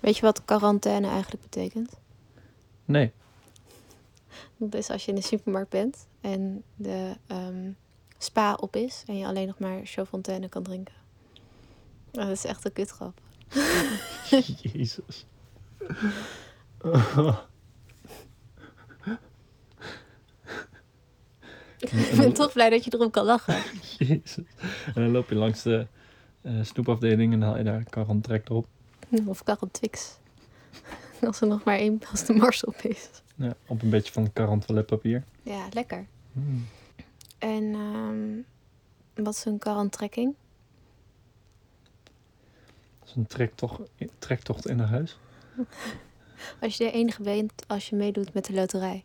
Weet je wat quarantaine eigenlijk betekent? Nee. Dat is als je in de supermarkt bent en de ehm, spa op is en je alleen nog maar Chaudfontaine kan drinken. Oh, dat is echt een kutgrap. Jezus. Ik ben toch blij dat je erom kan lachen. Jezus. En dan loop je langs de eh, snoepafdeling en dan haal je daar Karan trek erop. Of Karel Twix. Als er nog maar één als de mars op is. Ja, op een beetje van Karan toiletpapier. Ja, lekker. Mm. En ehm, wat is een karantrekking? Dat is een trektocht, trektocht in naar huis. Als je de enige bent als je meedoet met de loterij.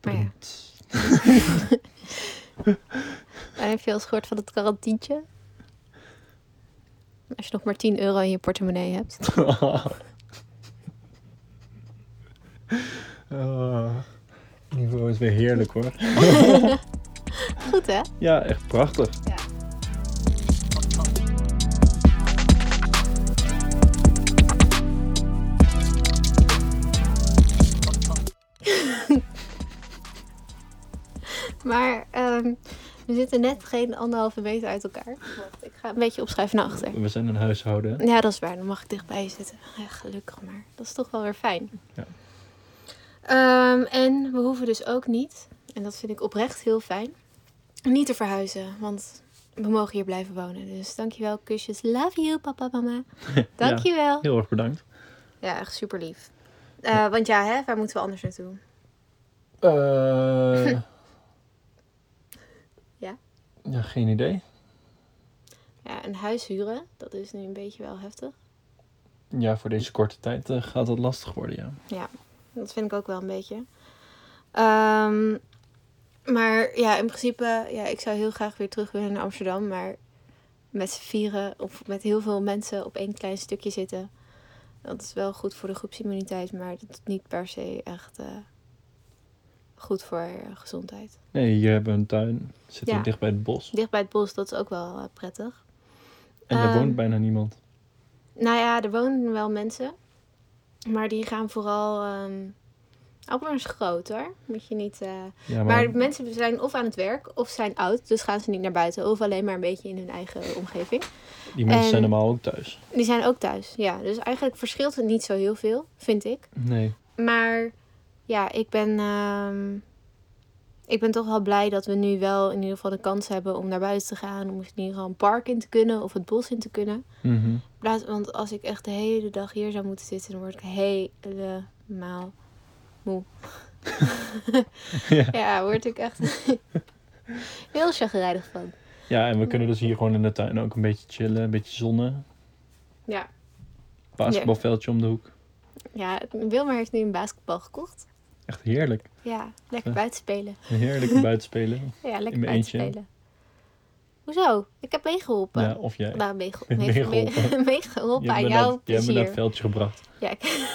Maar ja, dan heb je al eens gehoord van het karantientje. Als je nog maar 10 euro in je portemonnee hebt. Ah, niveau is weer heerlijk hoor. Goed hè? Ja, echt prachtig. Maar ehm, we zitten net geen anderhalve meter uit elkaar. Wacht, ik ga een beetje opschuiven naar achter. We zijn een huishouden. Ja, dat is waar. Dan mag ik dichtbij zitten. Ja, gelukkig maar. Dat is toch wel weer fijn. Ja. Ehm, en we hoeven dus ook niet, en dat vind ik oprecht heel fijn, niet te verhuizen. Want we mogen hier blijven wonen. Dus dankjewel, kusjes. Love you, papa, mama. Dankjewel. Heel erg bedankt. Ja, echt super lief. Eh, want ja, hè, waar moeten we anders naartoe? Eh, Ja? Ja, geen idee. Ja, een huis huren, dat is nu een beetje wel heftig. Ja, voor deze korte tijd eh, gaat dat lastig worden, ja. Dat vind ik ook wel een beetje. Ehm, maar ja, in principe, ja, ik zou heel graag weer terug willen naar Amsterdam. Maar met z'n vieren of met heel veel mensen op één klein stukje zitten. Dat is wel goed voor de groepsimmuniteit, maar dat is niet per se echt eh, goed voor gezondheid. Nee, hier hebben we een tuin. Zitten Ja. dicht bij het bos. Dicht bij het bos, dat is ook wel eh, prettig. En er Ehm, woont bijna niemand. Nou ja, er wonen wel mensen. Maar die gaan vooral. ehm Alkmaar is groot hoor. Moet je niet. eh, Ja, Maar mensen zijn of aan het werk of zijn oud, dus gaan ze niet naar buiten. Of alleen maar een beetje in hun eigen omgeving. die mensen zijn normaal ook thuis. Die zijn ook thuis, ja. Dus eigenlijk verschilt het niet zo heel veel, vind ik. Nee. Maar ja, ik ben, ehm, ik ben toch wel blij dat we nu wel in ieder geval de kans hebben om naar buiten te gaan. Om in ieder geval een park in te kunnen of het bos in te kunnen. In plaats- Want als ik echt de hele dag hier zou moeten zitten, dan word ik helemaal moe. ja. Ja, word ik echt heel chagrijnig van. ja, en we kunnen dus hier gewoon in de tuin ook een beetje chillen, een beetje zonnen. Ja, Basketbalveldje om de hoek. ja Wilmer heeft nu een basketbal gekocht. Echt heerlijk. Ja, lekker Ja. buiten spelen. Een heerlijke buitenspelen. Ja, lekker mijn buiten eentje. spelen. Hoezo? Ik heb meegeholpen. Ja, of jij. Nou, meege- Meegeholpen. meegeholpen hebt aan jouw je hebt me naar het veldje gebracht. Ja, ik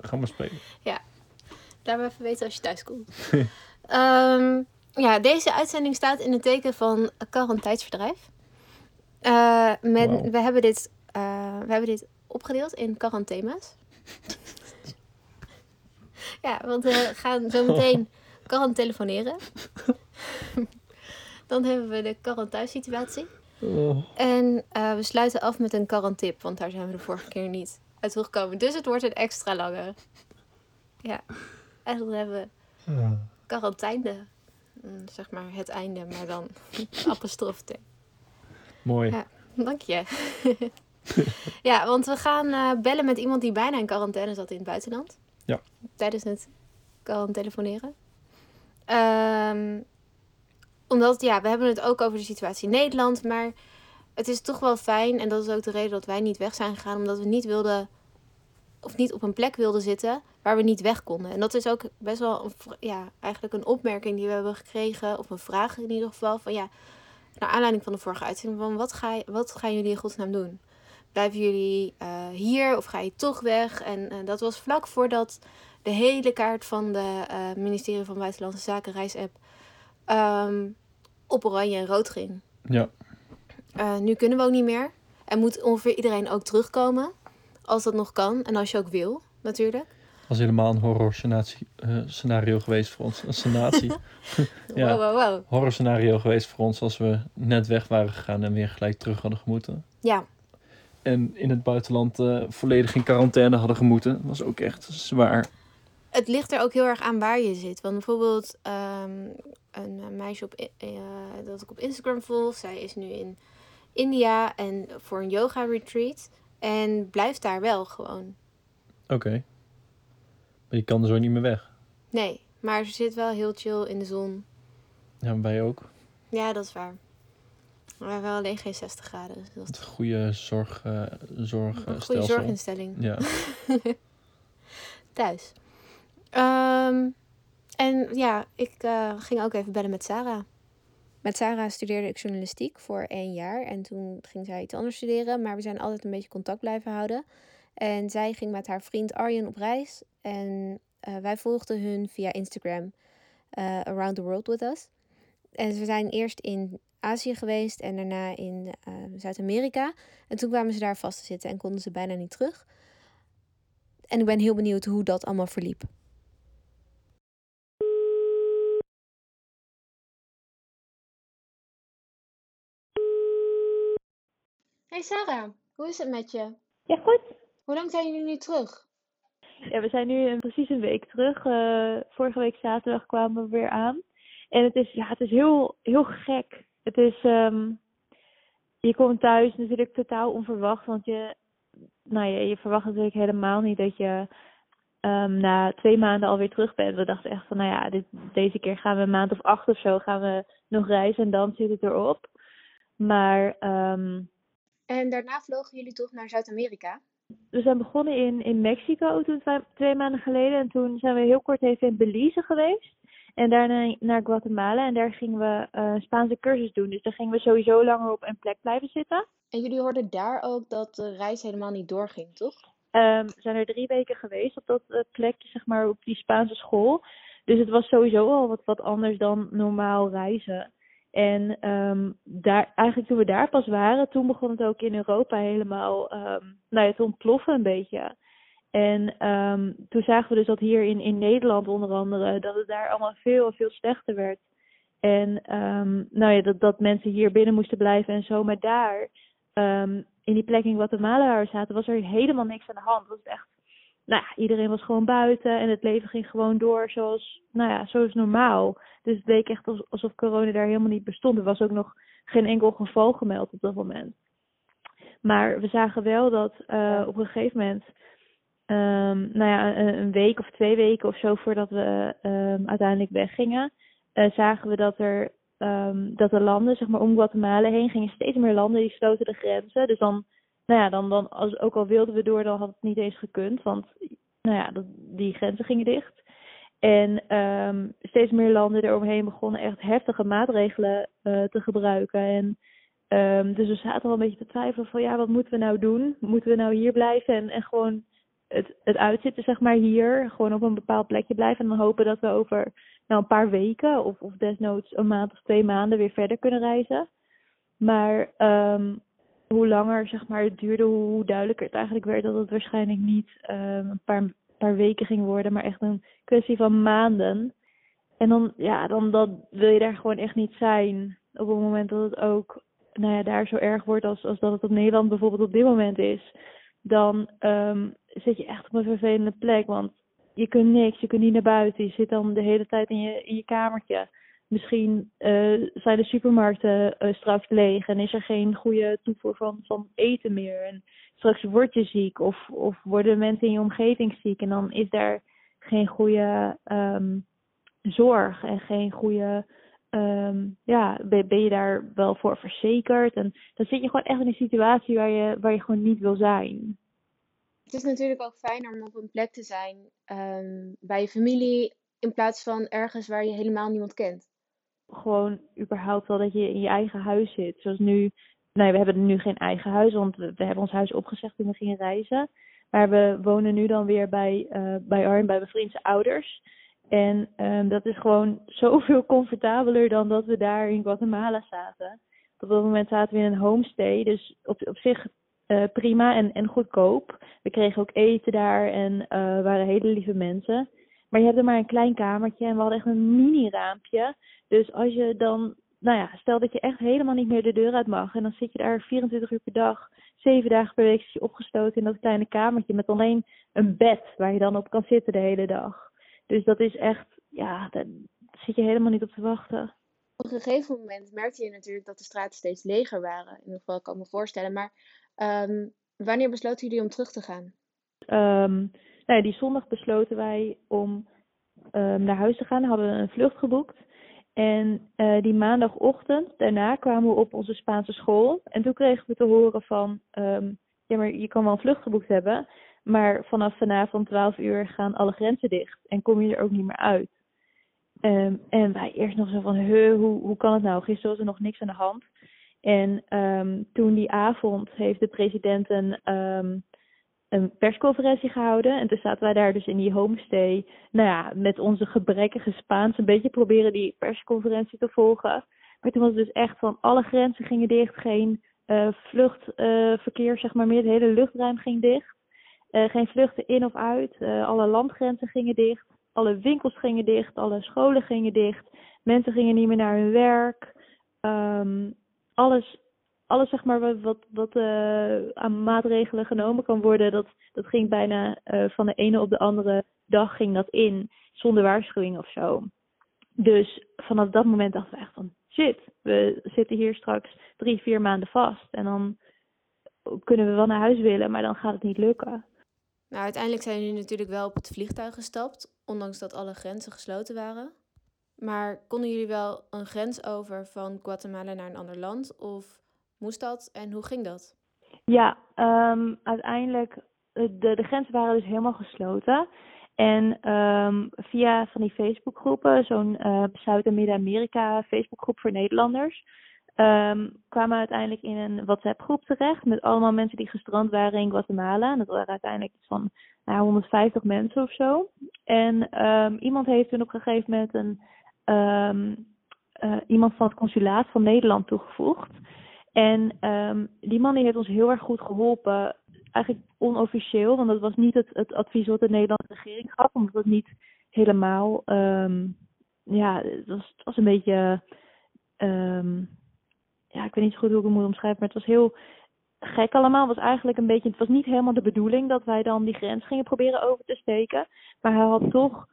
Ga maar spelen. laat me even weten als je thuis komt. Ehm, ja, deze uitzending staat in het teken van Karren Tijdsverdrijf. Eh, met, we, hebben dit, eh, we hebben dit opgedeeld in Karren thema's. Ja, want we gaan zo meteen Karren telefoneren. Dan hebben we de thuissituatie. Oh. En eh, we sluiten af met een karantip, want daar zijn we de vorige keer niet uit. Dus het wordt een extra lange. Ja, en dan hebben we Ja. quarantaine. Mm, Zeg maar het einde, maar dan apostrof T. Mooi. Ja. Dank je. ja, want we gaan eh, bellen met iemand die bijna in quarantaine zat in het buitenland. Ja. Tijdens het quarantaineren. Ehm omdat, ja, we hebben het ook over de situatie in Nederland. Maar het is toch wel fijn. En dat is ook de reden dat wij niet weg zijn gegaan. Omdat we niet wilden, of niet op een plek wilden zitten waar we niet weg konden. En dat is ook best wel, een, ja, eigenlijk een opmerking die we hebben gekregen. Of een vraag in ieder geval. Van ja, naar aanleiding van de vorige uitzending. Van wat, ga wat gaan jullie in godsnaam doen? Blijven jullie eh, hier of ga je toch weg? En eh, dat was vlak voordat de hele kaart van de eh, ministerie van Buitenlandse Zaken reisapp ehm, op oranje en rood ging. Ja. Nu kunnen we ook niet meer. En moet ongeveer iedereen ook terugkomen. Als dat nog kan. En als je ook wil, natuurlijk. Dat was helemaal een horror scenario geweest voor ons. Een scenatie. Ja. Wow, wow, wow. horror scenario geweest voor ons als we net weg waren gegaan en weer gelijk terug hadden gemoeten. Ja, En in het buitenland eh, volledig in quarantaine hadden gemoeten. Dat was ook echt zwaar. het ligt er ook heel erg aan waar je zit. Want bijvoorbeeld ehm, een eh, meisje op, I- eh, dat ik op Instagram volg, zij is nu in India en voor een yoga retreat. En blijft daar wel gewoon. Oké. Maar je kan er zo niet meer weg. Nee, maar ze zit wel heel chill in de zon. Ja, wij ook. Ja, dat is waar. Maar we hebben wel alleen geen 60 graden. Dus dat is Het goede zorg, eh zorg, een eh, goede stelsel. zorginstelling. Ja. Thuis. Ehm, en ja, ik eh, ging ook even bellen met Sarah. Met Sarah studeerde ik journalistiek voor één jaar. En toen ging zij iets anders studeren. Maar we zijn altijd een beetje contact blijven houden. En zij ging met haar vriend Arjen op reis. En eh, wij volgden hun via Instagram. eh, Around the World With Us. En we zijn eerst in Azië geweest en daarna in eh, Zuid-Amerika. En toen kwamen ze daar vast te zitten en konden ze bijna niet terug. En ik ben heel benieuwd hoe dat allemaal verliep. Hey Sarah, hoe is het met je? Ja, goed. Hoe lang zijn jullie nu terug? Ja, we zijn nu een, precies een week terug. Eh, vorige week zaterdag kwamen we weer aan. En het is, ja, het is heel, heel gek. Het is, ehm, je komt thuis natuurlijk totaal onverwacht, want je, nou ja, je verwacht natuurlijk helemaal niet dat je ehm, na twee maanden alweer terug bent. We dachten echt van, nou ja, dit, deze keer gaan we een maand of acht of zo gaan we nog reizen en dan zit het erop. Maar ehm, En daarna vlogen jullie toch naar Zuid-Amerika? we zijn begonnen in, in Mexico toen twee, twee maanden geleden. En toen zijn we heel kort even in Belize geweest. En daarna naar Guatemala. En daar gingen we eh, Spaanse cursus doen. Dus daar gingen we sowieso langer op een plek blijven zitten. En jullie hoorden daar ook dat de reis helemaal niet doorging, toch? Ehm, we zijn er drie weken geweest op dat eh, plekje, zeg maar, op die Spaanse school. Dus het was sowieso al wat, wat anders dan normaal reizen. En ehm, daar, eigenlijk toen we daar pas waren, toen begon het ook in Europa helemaal ehm, nou ja, te ontploffen een beetje. En ehm, toen zagen we dus dat hier in, in Nederland onder andere, dat het daar allemaal veel, veel slechter werd. En ehm, nou ja, dat, dat mensen hier binnen moesten blijven en zo. Maar daar, ehm, in die plek in Guatemala waar we zaten, was er helemaal niks aan de hand. Was echt, nou ja, iedereen was gewoon buiten en het leven ging gewoon door zoals, nou ja, zoals normaal. Dus het leek echt als- alsof corona daar helemaal niet bestond. Er was ook nog geen enkel geval gemeld op dat moment. Maar we zagen wel dat eh, op een gegeven moment, ehm, nou ja, een, een week of twee weken of zo voordat we ehm, uiteindelijk weggingen, eh, zagen we dat er ehm, dat de landen, zeg maar om Guatemala heen, gingen steeds meer landen die sloten de grenzen. Dus dan, nou ja, dan, dan als, ook al wilden we door, dan had het niet eens gekund, want nou ja, dat, die grenzen gingen dicht. En ehm, steeds meer landen eromheen begonnen echt heftige maatregelen eh, te gebruiken. En ehm, dus we zaten wel een beetje te twijfelen van ja, wat moeten we nou doen? Moeten we nou hier blijven en, en gewoon het, het uitzitten, zeg maar, hier. Gewoon op een bepaald plekje blijven. En dan hopen dat we over nou, een paar weken of, of desnoods een maand of twee maanden weer verder kunnen reizen. Maar ehm, hoe langer zeg maar, het duurde, hoe, duidelijker het eigenlijk werd dat het waarschijnlijk niet ehm, een paar, paar weken ging worden, maar echt een kwestie van maanden. En dan, ja, dan, dan wil je daar gewoon echt niet zijn. Op het moment dat het ook nou ja, daar zo erg wordt als, als dat het op Nederland bijvoorbeeld op dit moment is. Dan ehm, zit je echt op een vervelende plek. Want je kunt niks, je kunt niet naar buiten. Je zit dan de hele tijd in je, in je kamertje. Misschien eh, zijn de supermarkten eh, straks leeg en is er geen goede toevoer van, van eten meer. En straks word je ziek of, of worden mensen in je omgeving ziek. En dan is daar geen goede ehm, zorg en geen goede. ehm, ja, ben, ben je daar wel voor verzekerd? En dan zit je gewoon echt in een situatie waar je, waar je gewoon niet wil zijn. Het is natuurlijk ook fijner om op een plek te zijn ehm, bij je familie in plaats van ergens waar je helemaal niemand kent. Gewoon überhaupt wel dat je in je eigen huis zit. Zoals nu, nee, we hebben nu geen eigen huis, want we, hebben ons huis opgezegd toen we gingen reizen. Maar we wonen nu dan weer bij, eh bij bij mijn vriendse ouders. En ehm, dat is gewoon zoveel comfortabeler dan dat we daar in Guatemala zaten. Op dat moment zaten we in een homestay, dus op, op zich uh, prima en, en goedkoop. We kregen ook eten daar en uh, waren hele lieve mensen. Maar je hebt er maar een klein kamertje en we hadden echt een mini-raampje. Dus als je dan, nou ja, stel dat je echt helemaal niet meer de deur uit mag. En dan zit je daar 24 uur per dag, 7 dagen per week je opgesloten in dat kleine kamertje. Met alleen een bed waar je dan op kan zitten de hele dag. Dus dat is echt, ja, daar zit je helemaal niet op te wachten. Op een gegeven moment merkte je natuurlijk dat de straten steeds leger waren. In ieder geval kan ik me voorstellen. Maar um, wanneer besloten jullie om terug te gaan? Um, nou ja, die zondag besloten wij om um, naar huis te gaan. Hadden we een vlucht geboekt. En uh, die maandagochtend daarna kwamen we op onze Spaanse school. En toen kregen we te horen van, ja maar je kan wel een vlucht geboekt hebben. Maar vanaf vanavond 12 uur gaan alle grenzen dicht. En kom je er ook niet meer uit. En wij eerst nog zo van, hoe, hoe kan het nou? Gisteren was er nog niks aan de hand. En um, toen die avond heeft de president een, um, een persconferentie gehouden. En toen zaten wij daar dus in die homestay. Nou ja, met onze gebrekkige Spaans een beetje proberen die persconferentie te volgen. Maar toen was het dus echt van alle grenzen gingen dicht. Geen uh, vluchtverkeer, uh, zeg maar meer. Het hele luchtruim ging dicht. Uh, geen vluchten in of uit. alle landgrenzen gingen dicht. Alle winkels gingen dicht. Alle scholen gingen dicht. Mensen gingen niet meer naar hun werk. Um, alles, alles zeg maar wat, wat, uh, aan maatregelen genomen kan worden, dat, dat ging bijna uh, van de ene op de andere dag ging dat in, zonder waarschuwing of zo. Dus vanaf dat moment dachten we echt van, shit, we zitten hier straks drie, vier maanden vast. En dan kunnen we wel naar huis willen, maar dan gaat het niet lukken. Nou, uiteindelijk zijn jullie natuurlijk wel op het vliegtuig gestapt, ondanks dat alle grenzen gesloten waren. Maar konden jullie wel een grens over van Guatemala naar een ander land? Of moest dat en hoe ging dat? Ja, um, uiteindelijk, de, de grenzen waren dus helemaal gesloten. En um, via van die Facebookgroepen, zo'n uh, Zuid- en Midden-Amerika Facebookgroep voor Nederlanders, um, kwamen we uiteindelijk in een WhatsApp-groep terecht met allemaal mensen die gestrand waren in Guatemala. En dat waren uiteindelijk van nou, 150 mensen of zo. En iemand heeft toen op een gegeven moment een um, uh, iemand van het consulaat van Nederland toegevoegd. En um, die man heeft ons heel erg goed geholpen. Eigenlijk onofficieel, want dat was niet het, het advies wat de Nederlandse regering gaf. Omdat het niet helemaal, um, ja, het was, een beetje, ja, ik weet niet zo goed hoe ik het moet omschrijven, maar het was heel gek allemaal. Het was eigenlijk een beetje, het was niet helemaal de bedoeling dat wij dan die grens gingen proberen over te steken. Maar hij had toch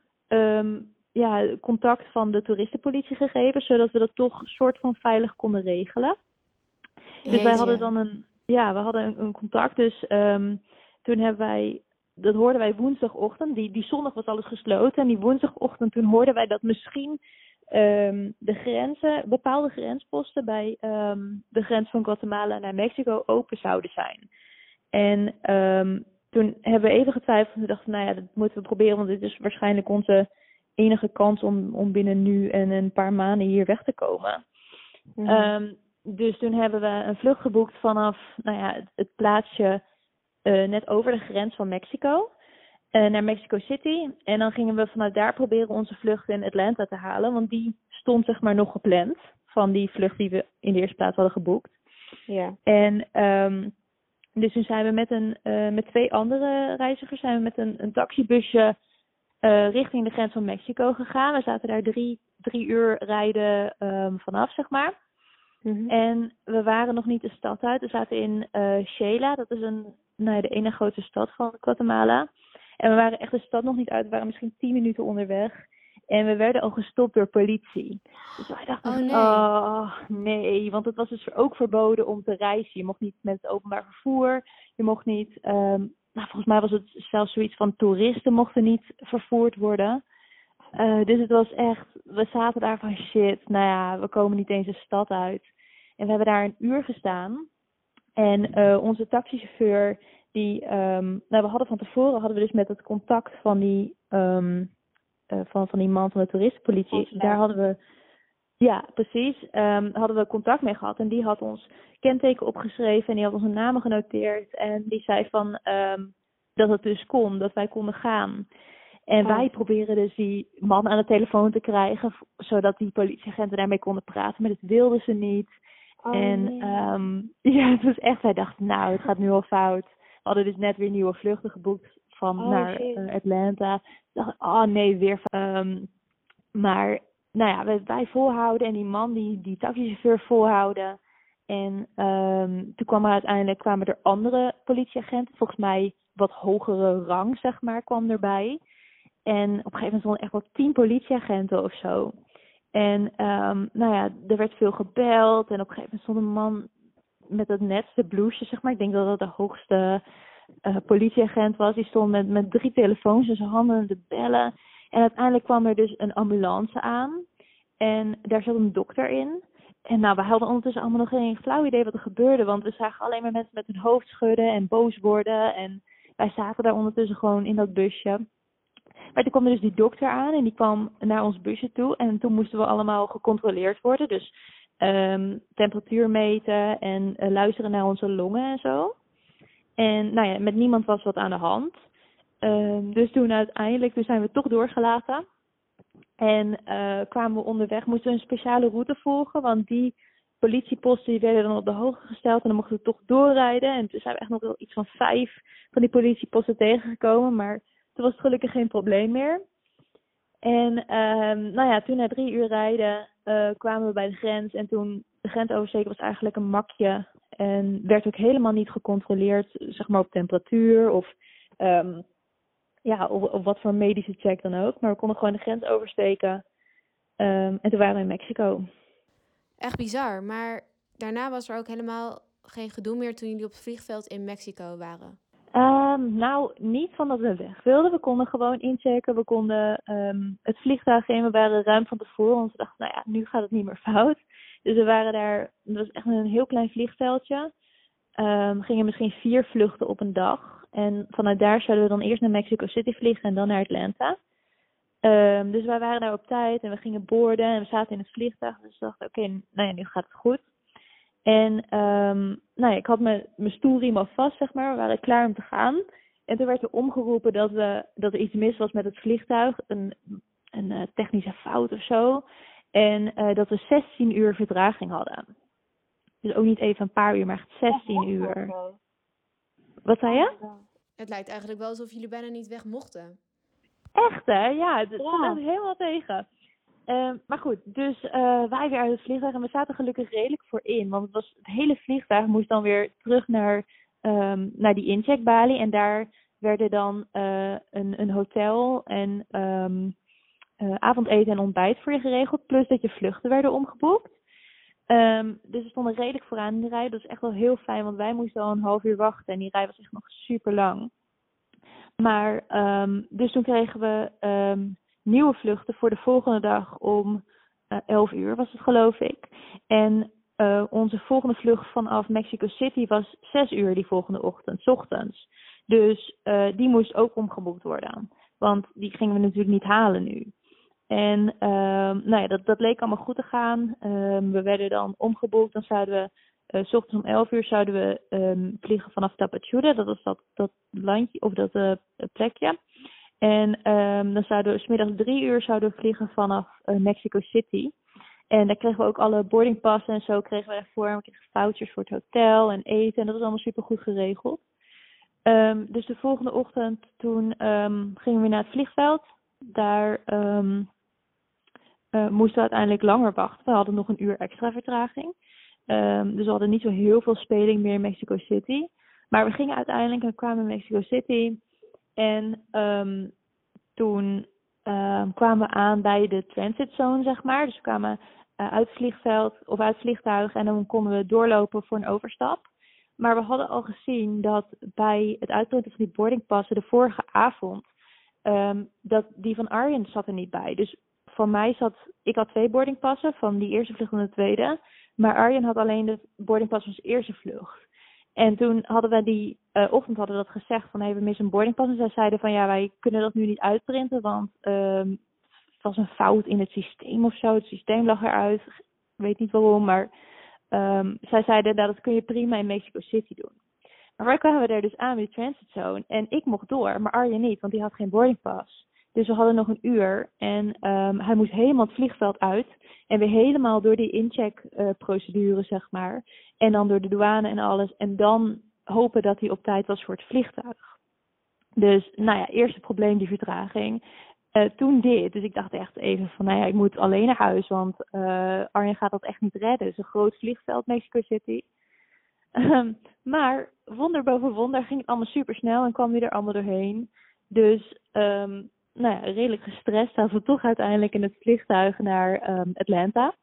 ja, contact van de toeristenpolitie gegeven, zodat we dat toch soort van veilig konden regelen. Dus wij hadden dan een, ja, we hadden een, een contact. Dus um, toen hebben wij, dat hoorden wij woensdagochtend. Die, die zondag was alles gesloten. En die woensdagochtend toen hoorden wij dat misschien um, de grenzen, bepaalde grensposten bij um, de grens van Guatemala naar Mexico open zouden zijn. En toen hebben we even getwijfeld en dachten, nou ja, dat moeten we proberen, want dit is waarschijnlijk onze enige kans om, om binnen nu en een paar maanden hier weg te komen. Mm -hmm. um, dus toen hebben we een vlucht geboekt vanaf nou ja, het, het plaatsje uh, net over de grens van Mexico. Uh, naar Mexico City. En dan gingen we vanuit daar proberen onze vlucht in Atlanta te halen. Want die stond zeg maar nog gepland. Van die vlucht die we in de eerste plaats hadden geboekt. Ja. En um, dus toen zijn we met, een, uh, met twee andere reizigers zijn we met een, een taxibusje uh, richting de grens van Mexico gegaan. We zaten daar drie, drie uur rijden um, vanaf, zeg maar. Mm-hmm. En we waren nog niet de stad uit. We zaten in uh, dat is een, nou ja, de ene grootste stad van Guatemala. En we waren echt de stad nog niet uit. We waren misschien tien minuten onderweg. En we werden al gestopt door politie. Dus wij dachten, oh nee. oh nee, want het was dus ook verboden om te reizen. Je mocht niet met het openbaar vervoer. Je mocht niet, um, nou volgens mij was het zelfs zoiets van toeristen mochten niet vervoerd worden. Uh, dus het was echt, we zaten daar van shit, nou ja, we komen niet eens de stad uit. En we hebben daar een uur gestaan. En uh, onze taxichauffeur, die, um, nou we hadden van tevoren, hadden we dus met het contact van die, um, uh, van, van die man van de toeristenpolitie, daar hadden we, ja precies, um, hadden we contact mee gehad. En die had ons kenteken opgeschreven en die had onze namen genoteerd. En die zei van, um, dat het dus kon, dat wij konden gaan. En Oh. wij proberen dus die man aan de telefoon te krijgen, zodat die politieagenten daarmee konden praten, maar dat wilden ze niet. Oh, en nee. ehm, ja, het was echt, wij dachten, nou, het gaat nu al fout. We hadden dus net weer nieuwe vluchten geboekt van Oh, naar eh, Atlanta. We dachten, oh nee, weer. ehm, maar, nou ja, wij, volhouden en die man, die, die taxichauffeur volhouden. En ehm, toen kwam er uiteindelijk kwamen er andere politieagenten, volgens mij wat hogere rang, zeg maar, kwam erbij. En op een gegeven moment stonden echt wel tien politieagenten of zo. En ehm, nou ja, er werd veel gebeld. En op een gegeven moment stond een man met het netste blouseje, zeg maar. Ik denk dat dat de hoogste eh, politieagent was. Die stond met, met drie telefoons in zijn handen te bellen. En uiteindelijk kwam er dus een ambulance aan. En daar zat een dokter in. En nou, we hadden ondertussen allemaal nog geen flauw idee wat er gebeurde. Want we zagen alleen maar mensen met hun hoofd schudden en boos worden. En wij zaten daar ondertussen gewoon in dat busje. Maar toen kwam er dus die dokter aan en die kwam naar ons busje toe. En toen moesten we allemaal gecontroleerd worden. Dus ehm, temperatuur meten en eh, luisteren naar onze longen en zo. En nou ja, met niemand was wat aan de hand. Ehm, dus toen uiteindelijk, toen zijn we toch doorgelaten. En eh, kwamen we onderweg, moesten we een speciale route volgen. Want die politieposten die werden dan op de hoogte gesteld. En dan mochten we toch doorrijden. En toen zijn we echt nog wel iets van vijf van die politieposten tegengekomen. Maar toen was het gelukkig geen probleem meer. En ehm, nou ja, toen na drie uur rijden eh, kwamen we bij de grens. En toen, de grensoversteker was eigenlijk een makje. En werd ook helemaal niet gecontroleerd, zeg maar op temperatuur of, ehm, ja, of, of wat voor medische check dan ook. Maar we konden gewoon de grens oversteken. Ehm, en toen waren we in Mexico. Echt bizar. Maar daarna was er ook helemaal geen gedoe meer toen jullie op het vliegveld in Mexico waren. Ehm, nou, niet van dat we weg wilden. We konden gewoon inchecken. We konden ehm, het vliegtuig in. We waren ruim van tevoren. Want we dachten, nou ja, nu gaat het niet meer fout. Dus we waren daar. Het was echt een heel klein vliegveldje. Ehm, gingen misschien vier vluchten op een dag. En vanuit daar zouden we dan eerst naar Mexico City vliegen en dan naar Atlanta. Ehm, dus wij waren daar op tijd en we gingen boorden en we zaten in het vliegtuig. Dus we dachten, oké, nou ja, nu gaat het goed. En ehm, nou ja, ik had mijn, mijn stoelriem al vast, zeg maar. We waren klaar om te gaan. En toen werd er omgeroepen dat, we, dat er iets mis was met het vliegtuig. Een, een eh, technische fout of zo. En eh, dat we 16 uur vertraging hadden. Dus ook niet even een paar uur, maar echt 16 uur. Wat zei je? Het lijkt eigenlijk wel alsof jullie bijna niet weg mochten. Echt hè? Ja, het stond Ja. helemaal tegen. Ehm, maar goed, dus eh, wij weer uit het vliegtuig en we zaten gelukkig redelijk voorin. Want het, was, het hele vliegtuig moest dan weer terug naar, ehm, naar die incheckbalie. En daar werden dan eh, een, een hotel en ehm, eh, avondeten en ontbijt voor je geregeld. Plus dat je vluchten werden omgeboekt. Ehm, dus we stonden redelijk vooraan in de rij. Dat is echt wel heel fijn, want wij moesten al een half uur wachten. En die rij was echt nog super lang. Maar, ehm, dus toen kregen we ehm, nieuwe vluchten voor de volgende dag om eh 11 uur, was het geloof ik. En eh, onze volgende vlucht vanaf Mexico City was 6 uur die volgende ochtend, ochtends. Dus eh, die moest ook omgeboekt worden. Want die gingen we natuurlijk niet halen nu. En ehm, nou ja, dat, dat leek allemaal goed te gaan. Ehm, we werden dan omgeboekt. Dan zouden we, eh, 's ochtends om 11 uur zouden we ehm, vliegen vanaf Tapachula. Dat was dat, dat landje, of dat eh, plekje. En dan zouden we, 's middags drie uur zouden we vliegen vanaf eh, Mexico City. En daar kregen we ook alle boardingpassen en zo kregen we ervoor. En we kregen vouchers voor het hotel en eten. En dat was allemaal super goed geregeld. Dus de volgende ochtend toen gingen we naar het vliegveld. Daar eh, moesten we uiteindelijk langer wachten. We hadden nog een uur extra vertraging. Ehm, dus we hadden niet zo heel veel speling meer in Mexico City. Maar we gingen uiteindelijk en kwamen in Mexico City. En ehm, toen ehm, kwamen we aan bij de transit zone, zeg maar. Dus we kwamen eh, uit het vliegveld of uit het vliegtuig en dan konden we doorlopen voor een overstap. Maar we hadden al gezien dat bij het uitprinten van die boardingpassen de vorige avond, dat die van Arjen zat er niet bij. Dus voor mij zat, ik had twee boardingpassen van die eerste vlucht en de tweede. Maar Arjen had alleen de boardingpas van zijn eerste vlucht. En toen hadden we die eh, ochtend hadden we dat gezegd van hey, we missen een boardingpas. En zij zeiden van ja, wij kunnen dat nu niet uitprinten, want ehm, het was een fout in het systeem of zo. Het systeem lag eruit. Ik weet niet waarom, maar ehm, zij zeiden dat dat kun je prima in Mexico City doen. Maar wij kwamen we er dus aan bij de transit zone en ik mocht door, maar Arjen niet, want die had geen boardingpas. Dus we hadden nog een uur en ehm, hij moest helemaal het vliegveld uit. En weer helemaal door die incheckprocedure, zeg maar. En dan door de douane en alles. En dan hopen dat hij op tijd was voor het vliegtuig. Dus, nou ja, eerste probleem die vertraging. Eh, toen dit. Dus ik dacht echt even van, nou ja, ik moet alleen naar huis. Want uh, Arjen gaat dat echt niet redden. Het is een groot vliegveld, Mexico City. Um, maar wonder boven wonder ging het allemaal super snel en kwam hij er allemaal doorheen. Dus um, nou ja, redelijk gestrest zaten we toch uiteindelijk in het vliegtuig naar um, Atlanta.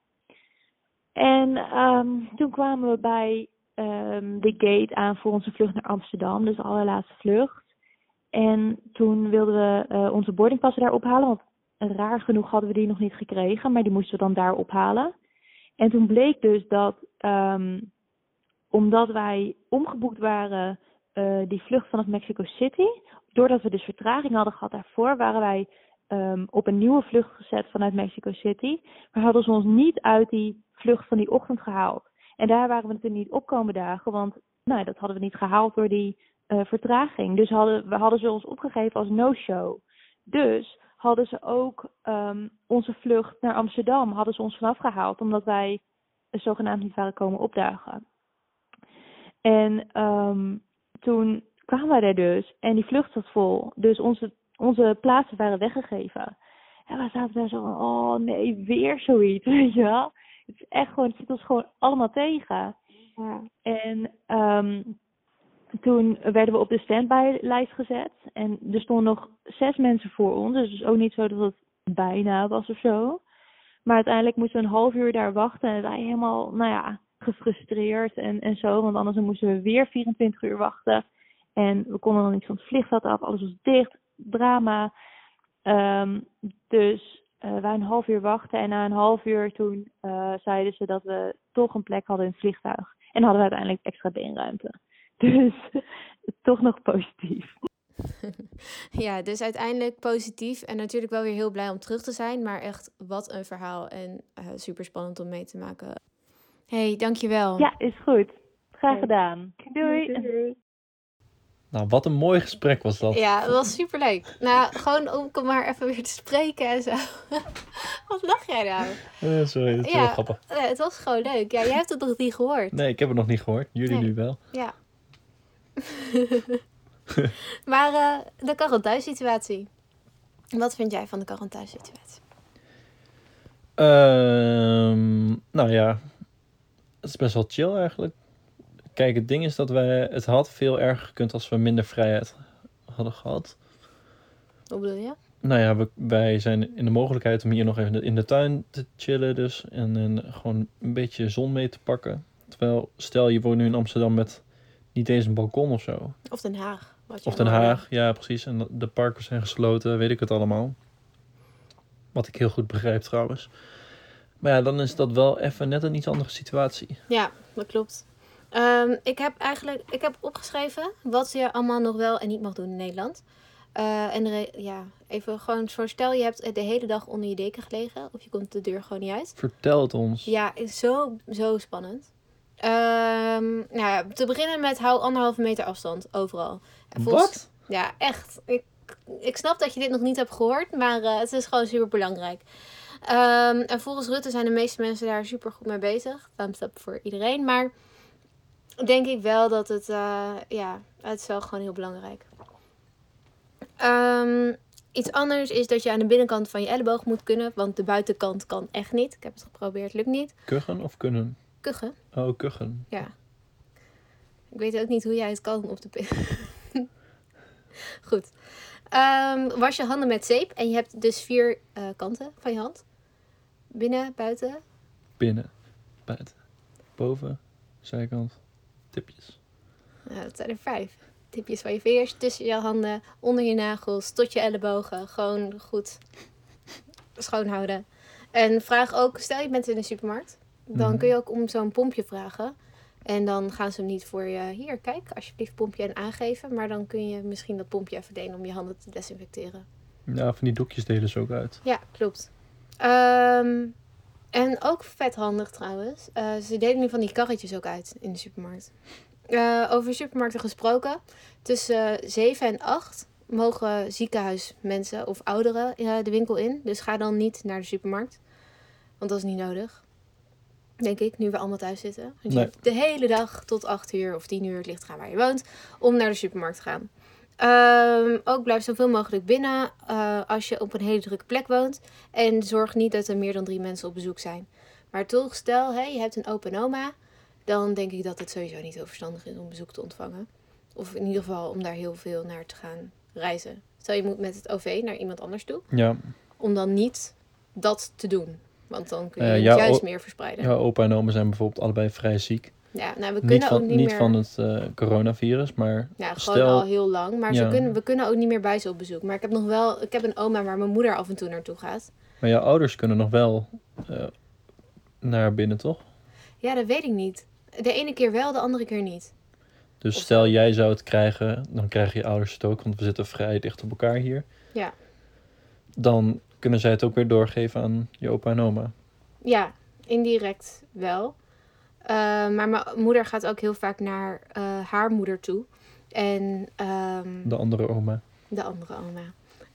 En um, toen kwamen we bij um, de gate aan voor onze vlucht naar Amsterdam, dus de allerlaatste vlucht. En toen wilden we uh, onze boardingpassen daar ophalen, want raar genoeg hadden we die nog niet gekregen, maar die moesten we dan daar ophalen. En toen bleek dus dat, omdat wij omgeboekt waren, uh, die vlucht vanaf Mexico City, doordat we dus vertraging hadden gehad daarvoor, waren wij um, op een nieuwe vlucht gezet vanuit Mexico City. Maar hadden ze ons niet uit die vlucht van die ochtend gehaald. En daar waren we natuurlijk niet op komen dagen, want nou, dat hadden we niet gehaald door die uh, vertraging. Dus hadden, we hadden ze ons opgegeven als no-show. Dus hadden ze ook um, onze vlucht naar Amsterdam, hadden ze ons vanaf gehaald, omdat wij zogenaamd niet waren komen opdagen. En um, toen kwamen wij daar dus en die vlucht zat vol. Dus onze, onze plaatsen waren weggegeven. En we zaten daar zo van, oh nee, weer zoiets, weet je wel. Het is echt gewoon, het zit ons gewoon allemaal tegen. Ja. En um, toen werden we op de standby-lijst gezet. En er stonden nog zes mensen voor ons. Dus het is ook niet zo dat het bijna was of zo. Maar uiteindelijk moesten we een half uur daar wachten. En wij helemaal, nou ja, gefrustreerd en, en zo. Want anders moesten we weer 24 uur wachten. En we konden dan niet van het vliegveld af. Alles was dicht. Drama. Um, dus uh, wij een half uur wachten. En na een half uur toen uh, zeiden ze dat we toch een plek hadden in het vliegtuig. En hadden we uiteindelijk extra beenruimte. Dus toch nog positief. ja, dus uiteindelijk positief. En natuurlijk wel weer heel blij om terug te zijn. Maar echt, wat een verhaal. En uh, super spannend om mee te maken. Hey, dankjewel. Ja, is goed. Graag hey. gedaan. Doei. Doei. Nou, wat een mooi gesprek was dat. Ja, het was super leuk. Nou, gewoon om maar even weer te spreken en zo. wat lach jij nou? Uh, sorry, dat is ja, heel grappig. Uh, het was gewoon leuk. Ja, jij hebt het nog niet gehoord. Nee, ik heb het nog niet gehoord. Jullie nee. nu wel. Ja. maar uh, de quarantaine-situatie. Wat vind jij van de quarantaine-situatie? Um, nou ja, is best wel chill eigenlijk. Kijk, het ding is dat wij, het had veel erger gekund als we minder vrijheid hadden gehad. Hoe bedoel je? Nou ja, we, wij zijn in de mogelijkheid om hier nog even in de tuin te chillen dus. En, en gewoon een beetje zon mee te pakken. Terwijl, stel je woont nu in Amsterdam met niet eens een balkon of zo. Of Den Haag. Of Den Haag, ja precies. En de parken zijn gesloten, weet ik het allemaal. Wat ik heel goed begrijp trouwens. Maar ja, dan is dat wel even net een iets andere situatie. Ja, dat klopt. Um, ik heb eigenlijk ik heb opgeschreven wat je allemaal nog wel en niet mag doen in Nederland. Uh, en ja, even gewoon zo stel je hebt de hele dag onder je deken gelegen of je komt de deur gewoon niet uit. Vertel het ons. Ja, is zo, zo spannend. Um, nou ja, te beginnen met hou anderhalve meter afstand overal. Volgens, Wat? Ja, echt. Ik, ik snap dat je dit nog niet hebt gehoord, maar uh, het is gewoon super belangrijk. Um, en volgens Rutte zijn de meeste mensen daar super goed mee bezig. Thumbs up voor iedereen. Maar denk ik wel dat het, uh, ja, het is wel gewoon heel belangrijk. Um, iets anders is dat je aan de binnenkant van je elleboog moet kunnen, want de buitenkant kan echt niet. Ik heb het geprobeerd, lukt niet. Kuchen of kunnen? Kuchen. Oh, kuchen. Ja. Ik weet ook niet hoe jij het kan op de. Goed. Um, was je handen met zeep en je hebt dus vier uh, kanten van je hand. Binnen, buiten. Binnen, buiten, boven, zijkant, tipjes. Nou, dat zijn er vijf. Tipjes van je vingers, tussen je handen, onder je nagels, tot je ellebogen. Gewoon goed schoonhouden. En vraag ook, stel je bent in de supermarkt, dan mm-hmm. kun je ook om zo'n pompje vragen. En dan gaan ze hem niet voor je, hier kijk, alsjeblieft pompje en aangeven. Maar dan kun je misschien dat pompje even delen om je handen te desinfecteren. Ja, van die doekjes delen ze ook uit. Ja, klopt. Um, en ook vet handig trouwens. Uh, ze delen nu van die karretjes ook uit in de supermarkt. Uh, over supermarkten gesproken. Tussen 7 en 8 mogen ziekenhuismensen of ouderen eh, de winkel in. Dus ga dan niet naar de supermarkt. Want dat is niet nodig. Denk ik, nu we allemaal thuis zitten. Want je Nee. hebt de hele dag tot 8 uur of 10 uur, het ligt gaan waar je woont, om naar de supermarkt te gaan. Ehm, ook blijf zoveel mogelijk binnen eh, als je op een hele drukke plek woont. En zorg niet dat er meer dan drie mensen op bezoek zijn. Maar toch, stel je hebt een opa en oma. Dan denk ik dat het sowieso niet heel verstandig is om bezoek te ontvangen. Of in ieder geval om daar heel veel naar te gaan reizen. Stel je moet met het OV naar iemand anders toe. Ja, Om dan niet dat te doen. Want dan kun je Eh, het ja, juist meer verspreiden. jouw opa en oma zijn bijvoorbeeld allebei vrij ziek. Ja, nou, we Niet kunnen ook van, niet, niet meer... van het eh, coronavirus, maar Ja, gewoon stel... al heel lang. Maar ze kunnen, we kunnen ook niet meer bij ze op bezoek. Maar ik heb nog wel... Ik heb een oma waar mijn moeder af en toe naartoe gaat. Maar jouw ouders kunnen nog wel eh, naar binnen, toch? Ja, dat weet ik niet. De ene keer wel, de andere keer niet. Dus Of stel jij zou het krijgen, dan krijgen je ouders het ook, want we zitten vrij dicht op elkaar hier. Ja. Dan kunnen zij het ook weer doorgeven aan je opa en oma. Ja, indirect wel. Eh, maar mijn moeder gaat ook heel vaak naar eh, haar moeder toe. En ehm, De andere oma. de andere oma.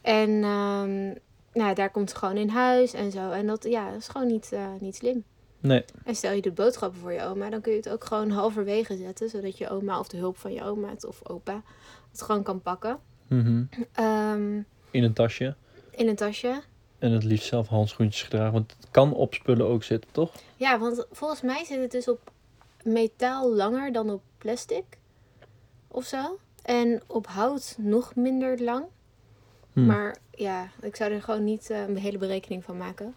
En ehm, nou, daar komt ze gewoon in huis en zo. En dat, ja, dat is gewoon niet, eh, niet slim. Nee, En stel je doet boodschappen voor je oma, dan kun je het ook gewoon halverwege zetten. Zodat je oma of de hulp van je oma het, of opa het gewoon kan pakken. mhm. Ehm, in een tasje. in een tasje. En het liefst zelf handschoentjes gedragen, want het kan op spullen ook zitten, toch? Ja, want volgens mij zit het dus op metaal langer dan op plastic. Of zo. En op hout nog minder lang. Hm. Maar ja, ik zou er gewoon niet eh, een hele berekening van maken.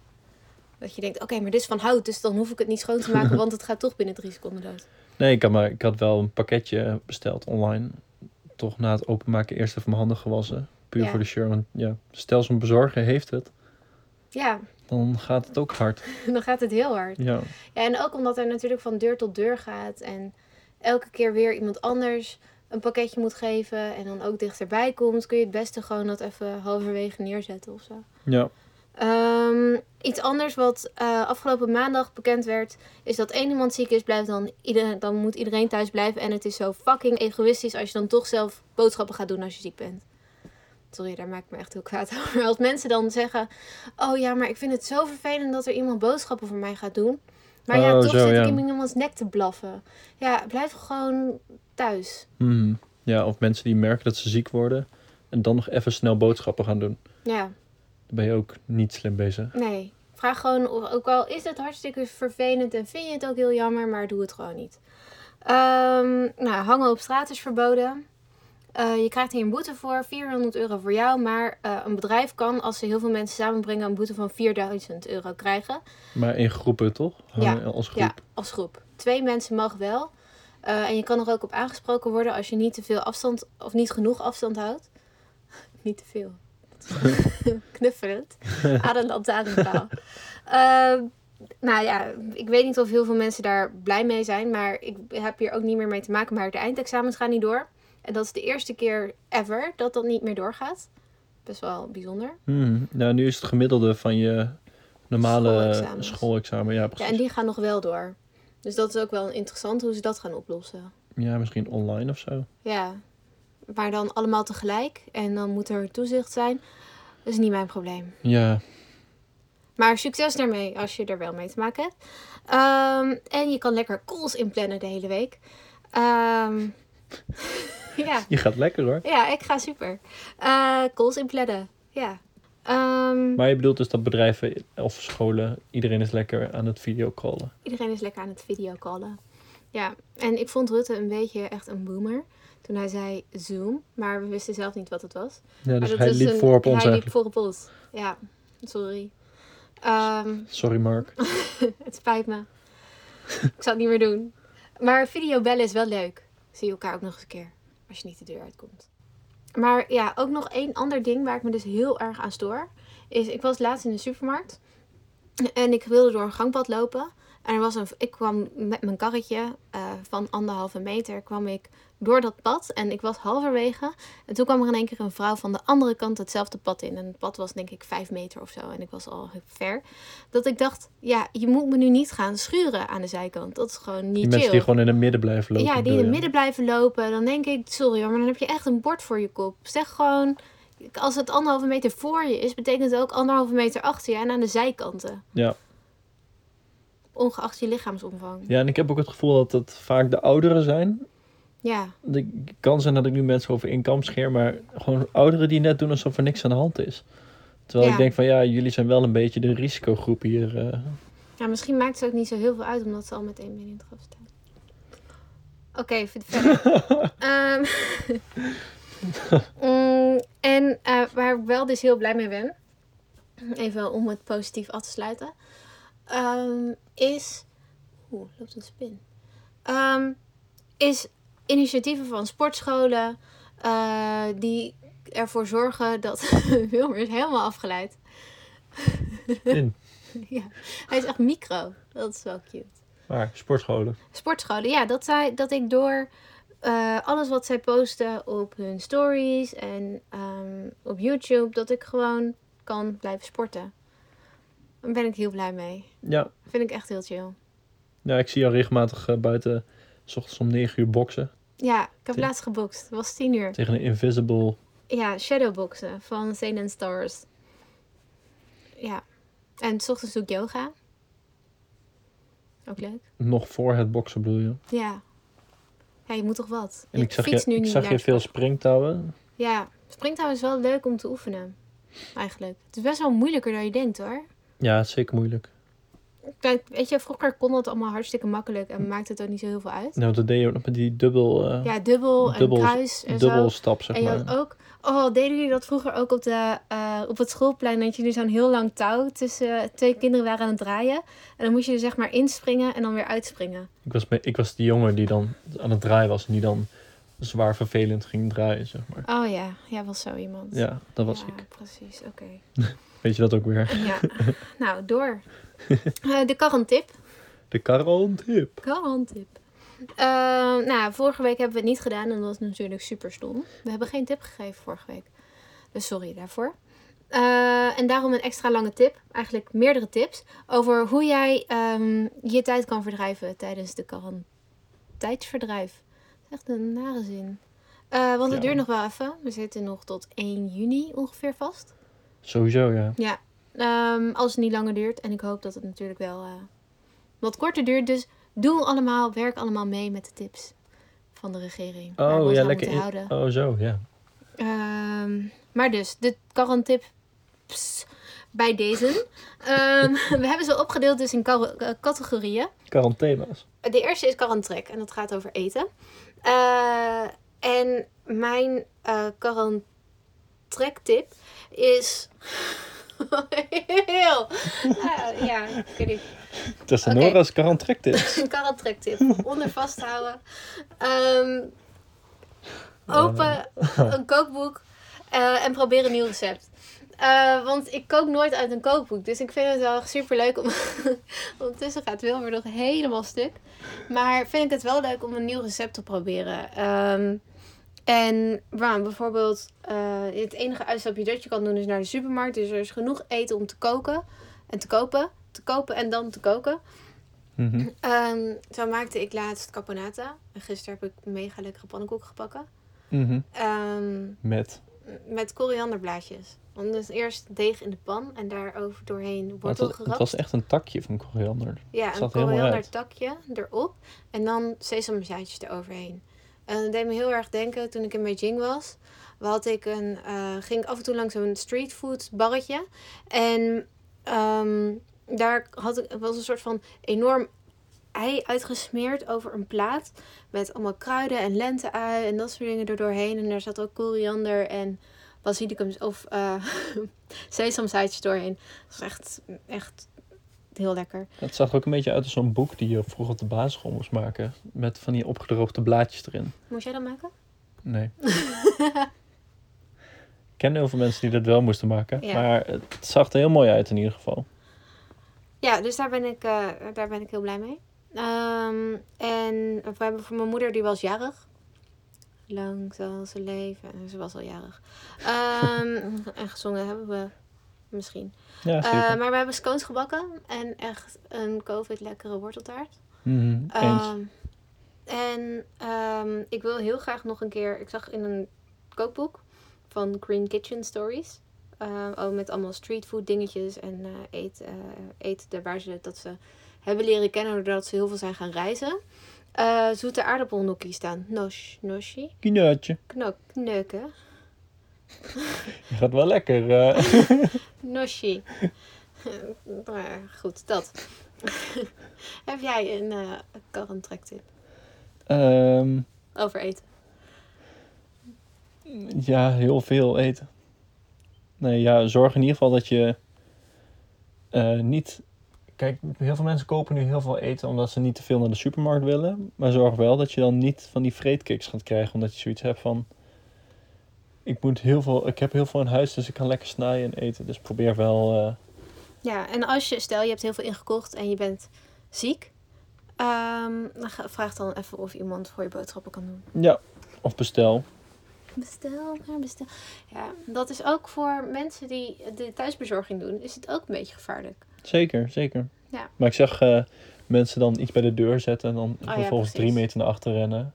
Dat je denkt, oké, maar dit is van hout, dus dan hoef ik het niet schoon te maken, want het gaat toch binnen drie seconden dood. Nee, ik had, maar, ik had wel een pakketje besteld online. Toch na het openmaken eerst even mijn handen gewassen. Puur Ja. voor de sure. Want ja, stel zo'n bezorger heeft het, Ja, dan gaat het ook hard. dan gaat het heel hard. Ja, Ja, en ook omdat er natuurlijk van deur tot deur gaat en elke keer weer iemand anders een pakketje moet geven en dan ook dichterbij komt, kun je het beste gewoon dat even halverwege neerzetten of zo. ja. Ehm, iets anders wat eh, afgelopen maandag bekend werd, is dat één iemand ziek is, blijft dan, iedereen, dan moet iedereen thuis blijven. En het is zo fucking egoïstisch als je dan toch zelf boodschappen gaat doen als je ziek bent. Sorry, daar maak ik me echt heel kwaad over. Als mensen dan zeggen, oh ja, maar ik vind het zo vervelend dat er iemand boodschappen voor mij gaat doen. Maar ja, Oh, toch zo, zit ja. ik in iemands nek te blaffen. Ja, blijf gewoon thuis. Mhm. ja, of mensen die merken dat ze ziek worden en dan nog even snel boodschappen gaan doen. Ja, Dan ben je ook niet slim bezig. Nee, vraag gewoon, of- ook al is het hartstikke vervelend en vind je het ook heel jammer, maar doe het gewoon niet. Ehm, nou, hangen op straat is verboden. Eh, je krijgt hier een boete voor, 400 euro voor jou, maar eh, een bedrijf kan, als ze heel veel mensen samenbrengen, een boete van 4000 euro krijgen. Maar in groepen, toch? Hangen als groep. Ja, als groep. Twee mensen mogen wel. Eh, en je kan er ook op aangesproken worden als je niet te veel afstand of niet genoeg afstand houdt. niet te veel. Knuffelend. Aan een lantaarnpaal. Ehm, nou ja, ik weet niet of heel veel mensen daar blij mee zijn. Maar ik heb hier ook niet meer mee te maken. Maar de eindexamens gaan niet door. En dat is de eerste keer ever dat dat niet meer doorgaat. Best wel bijzonder. Mhm. Nou, nu is het gemiddelde van je normale schoolexamen. Ja, Ja, en die gaan nog wel door. Dus dat is ook wel interessant hoe ze dat gaan oplossen. Ja, misschien online of zo. Ja, maar dan allemaal tegelijk en dan moet er toezicht zijn. Dat is niet mijn probleem. Ja, Maar succes daarmee als je er wel mee te maken hebt. Ehm, en je kan lekker calls inplannen de hele week. Ehm, ja. je gaat lekker hoor. ja, ik ga super. Eh calls inplannen, ja. Ehm, Maar je bedoelt dus dat bedrijven of scholen, iedereen is lekker aan het videocallen. Iedereen is lekker aan het videocallen. Ja, en ik vond Rutte een beetje echt een boomer. Toen hij zei Zoom, maar we wisten zelf niet wat het was. Ja, dus hij liep een- voor op ons Hij liep voor op ons. Ja, sorry. Ehm, Sorry Mark. het spijt me. ik zal het niet meer doen. Maar videobellen is wel leuk. Zie je elkaar ook nog eens een keer. Als je niet de deur uitkomt. Maar ja, ook nog één ander ding waar ik me dus heel erg aan stoor. Is, ik was laatst in de supermarkt. En ik wilde door een gangpad lopen. En er was een, ik kwam met mijn karretje eh, van anderhalve meter kwam ik door dat pad. En ik was halverwege. En toen kwam er in één keer een vrouw van de andere kant hetzelfde pad in. En het pad was denk ik vijf meter of zo. En ik was al ver. Dat ik dacht, ja, je moet me nu niet gaan schuren aan de zijkant. Dat is gewoon niet Die chill. mensen die gewoon in het midden blijven lopen. ja, die in het midden blijven lopen. Dan denk ik, sorry hoor, maar dan heb je echt een bord voor je kop. Zeg gewoon, als het anderhalve meter voor je is, betekent het ook anderhalve meter achter je en aan de zijkanten. Ja. Ongeacht je lichaamsomvang. ja, en ik heb ook het gevoel dat het vaak de ouderen zijn. Ja, Het kan zijn dat ik nu mensen over in scheer, maar gewoon ouderen die net doen alsof er niks aan de hand is. Terwijl Ja. ik denk van ja, jullie zijn wel een beetje de risicogroep hier. eh. Ja, misschien maakt het ook niet zo heel veel uit, omdat ze al met één been in het graf staan. Oké, v- verder. Ehm, mm, en eh, waar ik wel dus heel blij mee ben, even om het positief af te sluiten, ehm, is... Oeh, loopt een spin. Ehm, is initiatieven van sportscholen eh, die ervoor zorgen dat Wilmer is helemaal afgeleid. in. Ja, hij is echt micro. Dat is wel cute. Maar sportscholen. Sportscholen, ja, dat, zij, dat ik door eh, alles wat zij posten op hun stories en ehm, op YouTube, dat ik gewoon kan blijven sporten. Daar ben ik heel blij mee. Ja. Vind ik echt heel chill. ja, ik zie jou regelmatig eh, buiten, s ochtends om 9 uur boksen. Ja, ik heb laatst gebokst. Het was tien uur. Tegen een invisible. Ja, shadowboxen van Sane and Stars. Ja. En s ochtends doe ik yoga. Ook leuk. Nog voor het boksen bedoel je. Ja. Ja, je moet toch wat. En Je ik zag fietst je, nu ik niet zag je veel springtouwen. Ja, springtouw is wel leuk om te oefenen. Eigenlijk. Het is best wel moeilijker dan je denkt hoor. Ja, het is zeker moeilijk. Kijk, weet je, vroeger kon dat allemaal hartstikke makkelijk en maakte het ook niet zo heel veel uit. Nou, dat deed je ook nog met die dubbel, eh, Ja, dubbel en Dubbel- kruis en dubbel zo. stap, zeg En je maar. had ook, oh, deden jullie dat vroeger ook op, de, eh, op het schoolplein? Dat jullie zo'n heel lang touw tussen twee kinderen waren aan het draaien. En dan moest je er zeg maar inspringen en dan weer uitspringen. Ik was, ik was die jongen die dan aan het draaien was en die dan zwaar vervelend ging draaien, zeg maar. Oh ja, jij was zo iemand. Ja, dat was ja, ik. precies, oké. Weet je dat ook weer? Ja, nou, door. Eh, de karrentip. De karantip. Karrentip. Eh, nou, vorige week hebben we het niet gedaan en dat is natuurlijk super stom. We hebben geen tip gegeven vorige week. Dus sorry daarvoor. Eh, en daarom een extra lange tip, eigenlijk meerdere tips, over hoe jij ehm, je tijd kan verdrijven tijdens de quarant- tijdsverdrijf. Dat is echt een nare zin. Eh, want het Ja. duurt nog wel even. We zitten nog tot 1 juni ongeveer vast. Sowieso, ja. Ja, ehm, als het niet langer duurt. En ik hoop dat het natuurlijk wel eh, wat korter duurt. Dus doe allemaal, werk allemaal mee met de tips van de regering. Oh, ja, lekker. In... houden. Oh, zo, ja. Ehm, maar dus, de karantip bij deze. Ehm, we hebben ze opgedeeld dus in eh, categorieën. Quarantaina's. De eerste is karantrek en dat gaat over eten. Eh, en mijn eh karantrek-tip is... Heel... Ah, ja, ik weet niet. Tessanora's quarantrek-tips. Een karantrek-tip. Onder vasthouden. Ehm, open een kookboek eh, en probeer een nieuw recept. Eh, want ik kook nooit uit een kookboek. Dus ik vind het wel super leuk om. Ondertussen gaat Wilmer nog helemaal stuk. Maar vind ik het wel leuk om een nieuw recept te proberen. Ehm, en nou, bijvoorbeeld, eh, het enige uitstapje dat je kan doen is naar de supermarkt. Dus er is genoeg eten om te koken en te kopen. Te kopen en dan te koken. Mhm. Ehm, zo maakte ik laatst caponata. En gisteren heb ik mega lekkere pannenkoeken gebakken. Mhm. Ehm, Met. met korianderblaadjes. Want dus eerst deeg in de pan en daarover doorheen wortel het, het gerapt. was echt een takje van koriander. Ja, het een zat helemaal koriandertakje erop. En dan sesamzaadjes eroverheen. En dat deed me heel erg denken toen ik in Beijing was. Had ik een, eh, ging ik af en toe langs een streetfood barretje. En ehm, daar had ik, was een soort van enorm ei uitgesmeerd over een plaat. Met allemaal kruiden en lenteui en dat soort dingen er doorheen. En daar zat ook koriander en basilicums of eh sesamzaadjes doorheen. Dat was echt, echt heel lekker. Het zag ook een beetje uit als zo'n boek die je vroeger op de basisschool moest maken. Met van die opgedroogde blaadjes erin. Moest jij dat maken? Nee. ik ken heel veel mensen die dat wel moesten maken. Ja. Maar het zag er heel mooi uit in ieder geval. Ja, dus daar ben ik, eh, daar ben ik heel blij mee. Ehm, en we hebben voor mijn moeder, die was jarig. Lang zal ze leven. En Ze was al jarig. Ehm, en gezongen hebben we misschien. Ja, Eh, maar we hebben scones gebakken. En echt een covid-lekkere worteltaart. Mhm. Ehm, en ehm, ik wil heel graag nog een keer. Ik zag in een kookboek van Green Kitchen Stories. ehm, ook met allemaal streetfood dingetjes en eh eet, eten daar waar ze dat ze hebben leren kennen doordat ze heel veel zijn gaan reizen. Eh, zoete aardappelnokkie staan. Nosh, noshi. Kinaatje. Knok, kneuken. Gaat wel lekker. eh. Noshi. maar goed, dat. Heb jij een eh current track tip Ehm, over eten? ja, heel veel eten. Nee, ja, zorg in ieder geval dat je eh, niet... Kijk, heel veel mensen kopen nu heel veel eten omdat ze niet te veel naar de supermarkt willen. Maar zorg wel dat je dan niet van die vreetkicks gaat krijgen. Omdat je zoiets hebt van... Ik, moet heel veel, ik heb heel veel in huis, dus ik kan lekker snijden en eten. Dus probeer wel... eh, Ja, en als je, stel je hebt heel veel ingekocht en je bent ziek, ehm, dan vraag dan even of iemand voor je boodschappen kan doen. ja, of bestel. Bestel, maar bestel. Ja, dat is ook voor mensen die de thuisbezorging doen, is het ook een beetje gevaarlijk. Zeker, zeker. Ja. Maar ik zag eh, mensen dan iets bij de deur zetten en dan ja, vervolgens drie meter naar achter rennen.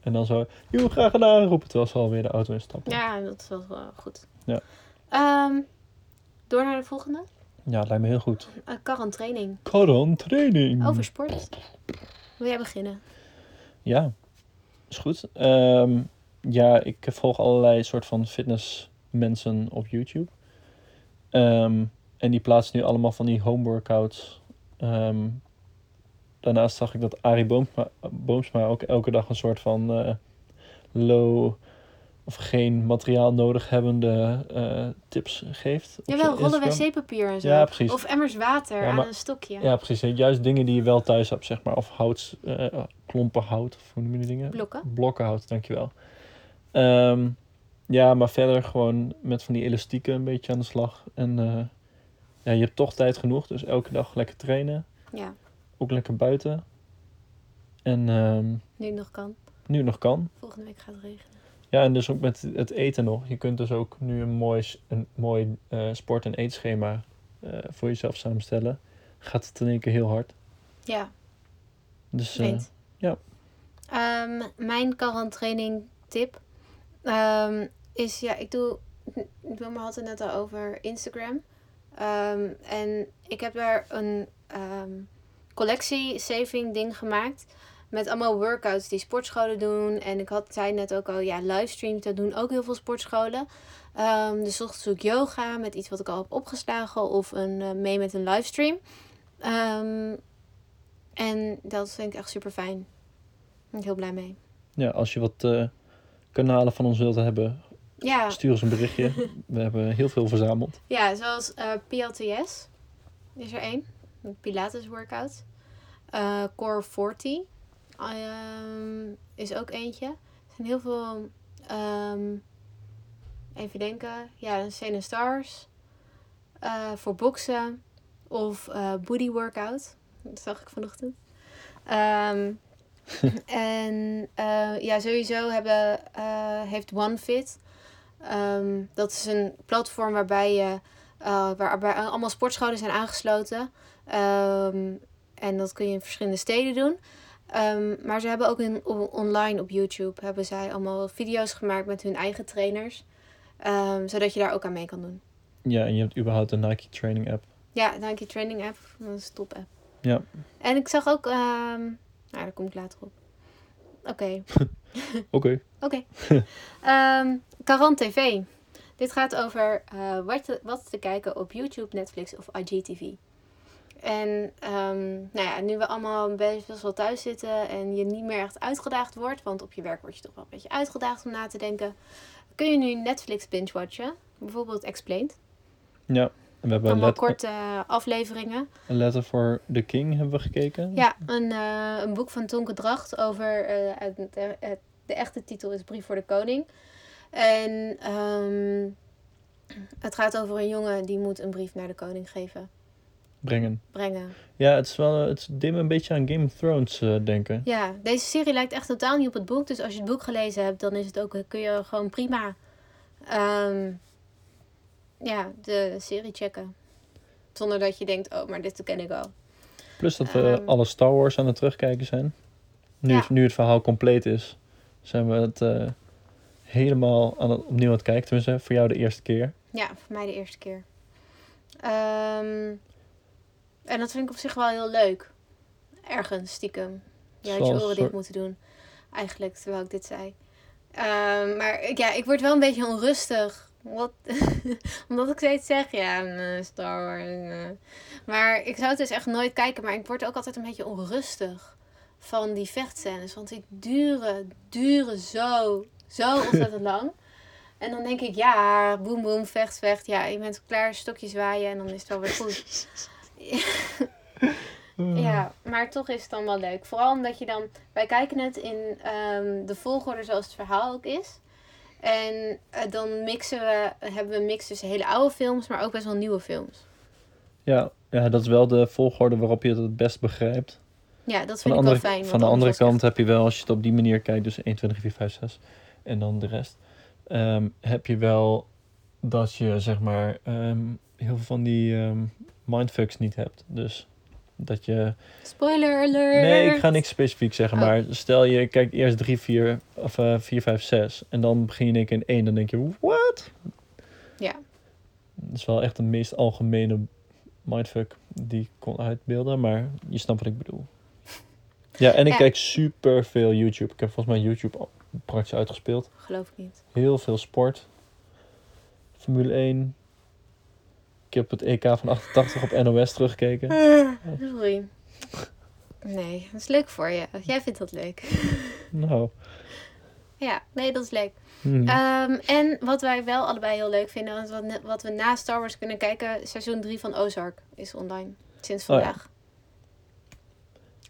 En dan zo, joe, graag gedaan, roepen terwijl ze alweer de auto instappen. Ja, dat is wel, goed. Ja. Ehm, door naar de volgende. Ja, lijkt me heel goed. Uh. Karan training. Over sport. Wil jij beginnen? Ja, is goed. Ehm, ja, ik volg allerlei soort van fitnessmensen op YouTube. Ehm, en die plaatsen nu allemaal van die home workouts. Ehm, daarnaast zag ik dat Arie Boomsma, Boomsma ook elke dag een soort van eh, low of geen materiaal nodig hebbende eh, tips geeft. Jawel, rollen wc-papier en zo. Ja, precies. Of emmers water Ja, aan maar- een stokje. Ja, precies. Juist dingen die je wel thuis hebt, zeg maar. Of hout, eh, klompen hout, of hoe noem je die dingen? Blokken. Blokken hout, dankjewel. Ehm ja, maar verder gewoon met van die elastieken een beetje aan de slag. En ja, je hebt toch tijd genoeg, dus elke dag lekker trainen. Ja, Ook lekker buiten. En ehm, nu het nog kan. nu het nog kan. Volgende week gaat het regenen. Ja, en dus ook met het eten nog. Je kunt dus ook nu een mooi, een mooi eh, sport- en eetschema eh, voor jezelf samenstellen. Gaat het in één keer heel hard. Ja, Dus eh, ja. Ehm, mijn training tip ehm, is, ja, ik doe, Wilma had het net al over Instagram. Ehm, en ik heb daar een ehm, collectie-saving ding gemaakt. Met allemaal workouts die sportscholen doen. En ik had, zei net ook al, ja, livestreams, dat doen ook heel veel sportscholen. Ehm, dus ochtends doe ik yoga met iets wat ik al heb opgeslagen. Of een, eh, mee met een livestream. En dat vind ik echt super fijn. Ben heel blij mee. ja, als je wat eh, kanalen van ons wilt hebben, Ja, stuur ons een berichtje. We hebben heel veel verzameld. ja zoals eh, PLTS is er één. Een Pilates workout. Eh, Core 40 ehm, is ook eentje. Er zijn heel veel... ehm, even denken. Ja, Sane Stars. eh, voor boksen. Of booty workout. Dat zag ik vanochtend. Ehm, en ja, sowieso hebben, heeft OneFit. Ehm, dat is een platform waarbij je, waarbij allemaal sportscholen zijn aangesloten. Ehm, en dat kun je in verschillende steden doen. Ehm, maar ze hebben ook in, online op YouTube hebben zij allemaal video's gemaakt met hun eigen trainers. Zodat je daar ook aan mee kan doen. Ja, en je hebt überhaupt een Nike training app. Ja, Nike Training App. Dat is een top app. Ja. En ik zag ook... nou, daar kom ik later op. Oké. Oké. Oké. Ehm Karan TV. Dit gaat over eh, wat, te, wat te kijken op YouTube, Netflix of IGTV. En ehm, nou ja, nu we allemaal best best wel thuis zitten en je niet meer echt uitgedaagd wordt, want op je werk word je toch wel een beetje uitgedaagd om na te denken, kun je nu Netflix binge-watchen. Bijvoorbeeld Explained. Ja. En we hebben Allemaal let- korte eh, afleveringen. een Letter for the King hebben we gekeken. Ja, een, eh, een boek van Tonke Dracht over. eh, het, het- het- de echte titel is Brief voor de Koning. En ehm, het gaat over een jongen die moet een brief naar de koning geven. brengen. brengen. Ja, het is wel het deed me een beetje aan Game of Thrones eh, denken. Ja, deze serie lijkt echt totaal niet op het boek. Dus als je het boek gelezen hebt, dan is het ook, kun je gewoon prima ehm, ja, de serie checken. Zonder dat je denkt, oh, maar dit ken ik al. Plus dat we Ehm. alle Star Wars aan het terugkijken zijn. Nu, Ja. het, nu het verhaal compleet is, zijn we het eh, helemaal aan het, opnieuw aan het kijken. Tenminste, voor jou de eerste keer. Ja, voor mij de eerste keer. Ehm, en dat vind ik op zich wel heel leuk. Ergens, stiekem. Je had je oren dicht soort- moeten doen. Eigenlijk, terwijl ik dit zei. Ehm, maar ja, ik word wel een beetje onrustig. Wat? Omdat ik steeds zeg, ja, eh, Star Wars. eh. Maar ik zou het dus echt nooit kijken. Maar ik word ook altijd een beetje onrustig van die vechtscènes. Want die duren, duren zo, zo ontzettend lang. En dan denk ik, ja, boem boem, vecht, vecht. Ja, je bent klaar, stokje zwaaien en dan is het wel weer goed. Ja, maar toch is het dan wel leuk. Vooral omdat je dan... Wij kijken het in ehm, de volgorde zoals het verhaal ook is. En eh, dan mixen we, hebben we een mix tussen hele oude films, maar ook best wel nieuwe films. Ja, ja, dat is wel de volgorde waarop je het het best begrijpt. Ja, dat vind ik andere, wel fijn. van de andere kant heb je wel, als je het op die manier kijkt, dus 1, 2, 3, 4, 5, 6 en dan de rest, ehm, heb je wel dat je zeg maar ehm, heel veel van die ehm, mindfucks niet hebt. Dus dat je. Spoiler alert! Nee, ik ga niks specifiek zeggen, Oh. maar stel je kijkt eerst 3, 4 of eh 4, 5, 6 en dan begin je in één keer in 1, dan denk je, what? Ja. Dat is wel echt de meest algemene mindfuck die ik kon uitbeelden, maar je snapt wat ik bedoel. Ja, en ik Ja. kijk super veel YouTube. Ik heb volgens mij YouTube praktisch uitgespeeld. Geloof ik niet. Heel veel sport. Formule 1. Ik heb het EK van 88 op NOS teruggekeken. Sorry. Nee, dat is leuk voor je. Jij vindt dat leuk. Nou. Ja, nee, dat is leuk. hmm. Ehm, en wat wij wel allebei heel leuk vinden, want wat, wat we na Star Wars kunnen kijken, seizoen 3 van Ozark is online. Sinds Oh ja. vandaag.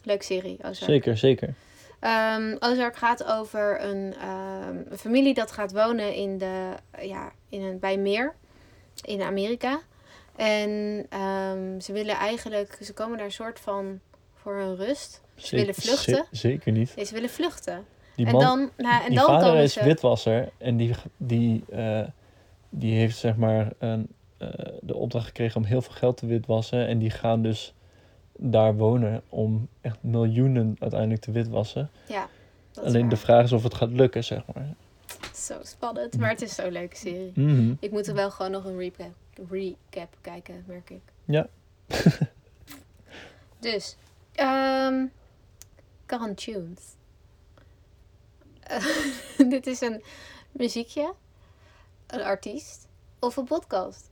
Leuke serie, Ozark. Zeker, zeker. Ehm, Ozark gaat over een, ehm, een familie dat gaat wonen in de, ja, in een, bij meer in Amerika. En ehm, ze willen eigenlijk, ze komen daar een soort van voor hun rust. Ze willen vluchten. ze- zeker niet. Nee, ze willen vluchten. Die en man, dan, nou, en die dan vader is ze. witwasser en die, die, eh, die heeft zeg maar een, eh, de opdracht gekregen om heel veel geld te witwassen. En die gaan dus daar wonen om echt miljoenen uiteindelijk te witwassen. Ja, Alleen de vraag is of het gaat lukken, zeg maar. Zo spannend, maar het is zo'n leuke serie. Mhm. Ik moet er wel gewoon nog een recap, recap kijken, merk ik. Ja. dus, ehm Current Tunes. Eh, dit is een muziekje, een artiest of een podcast.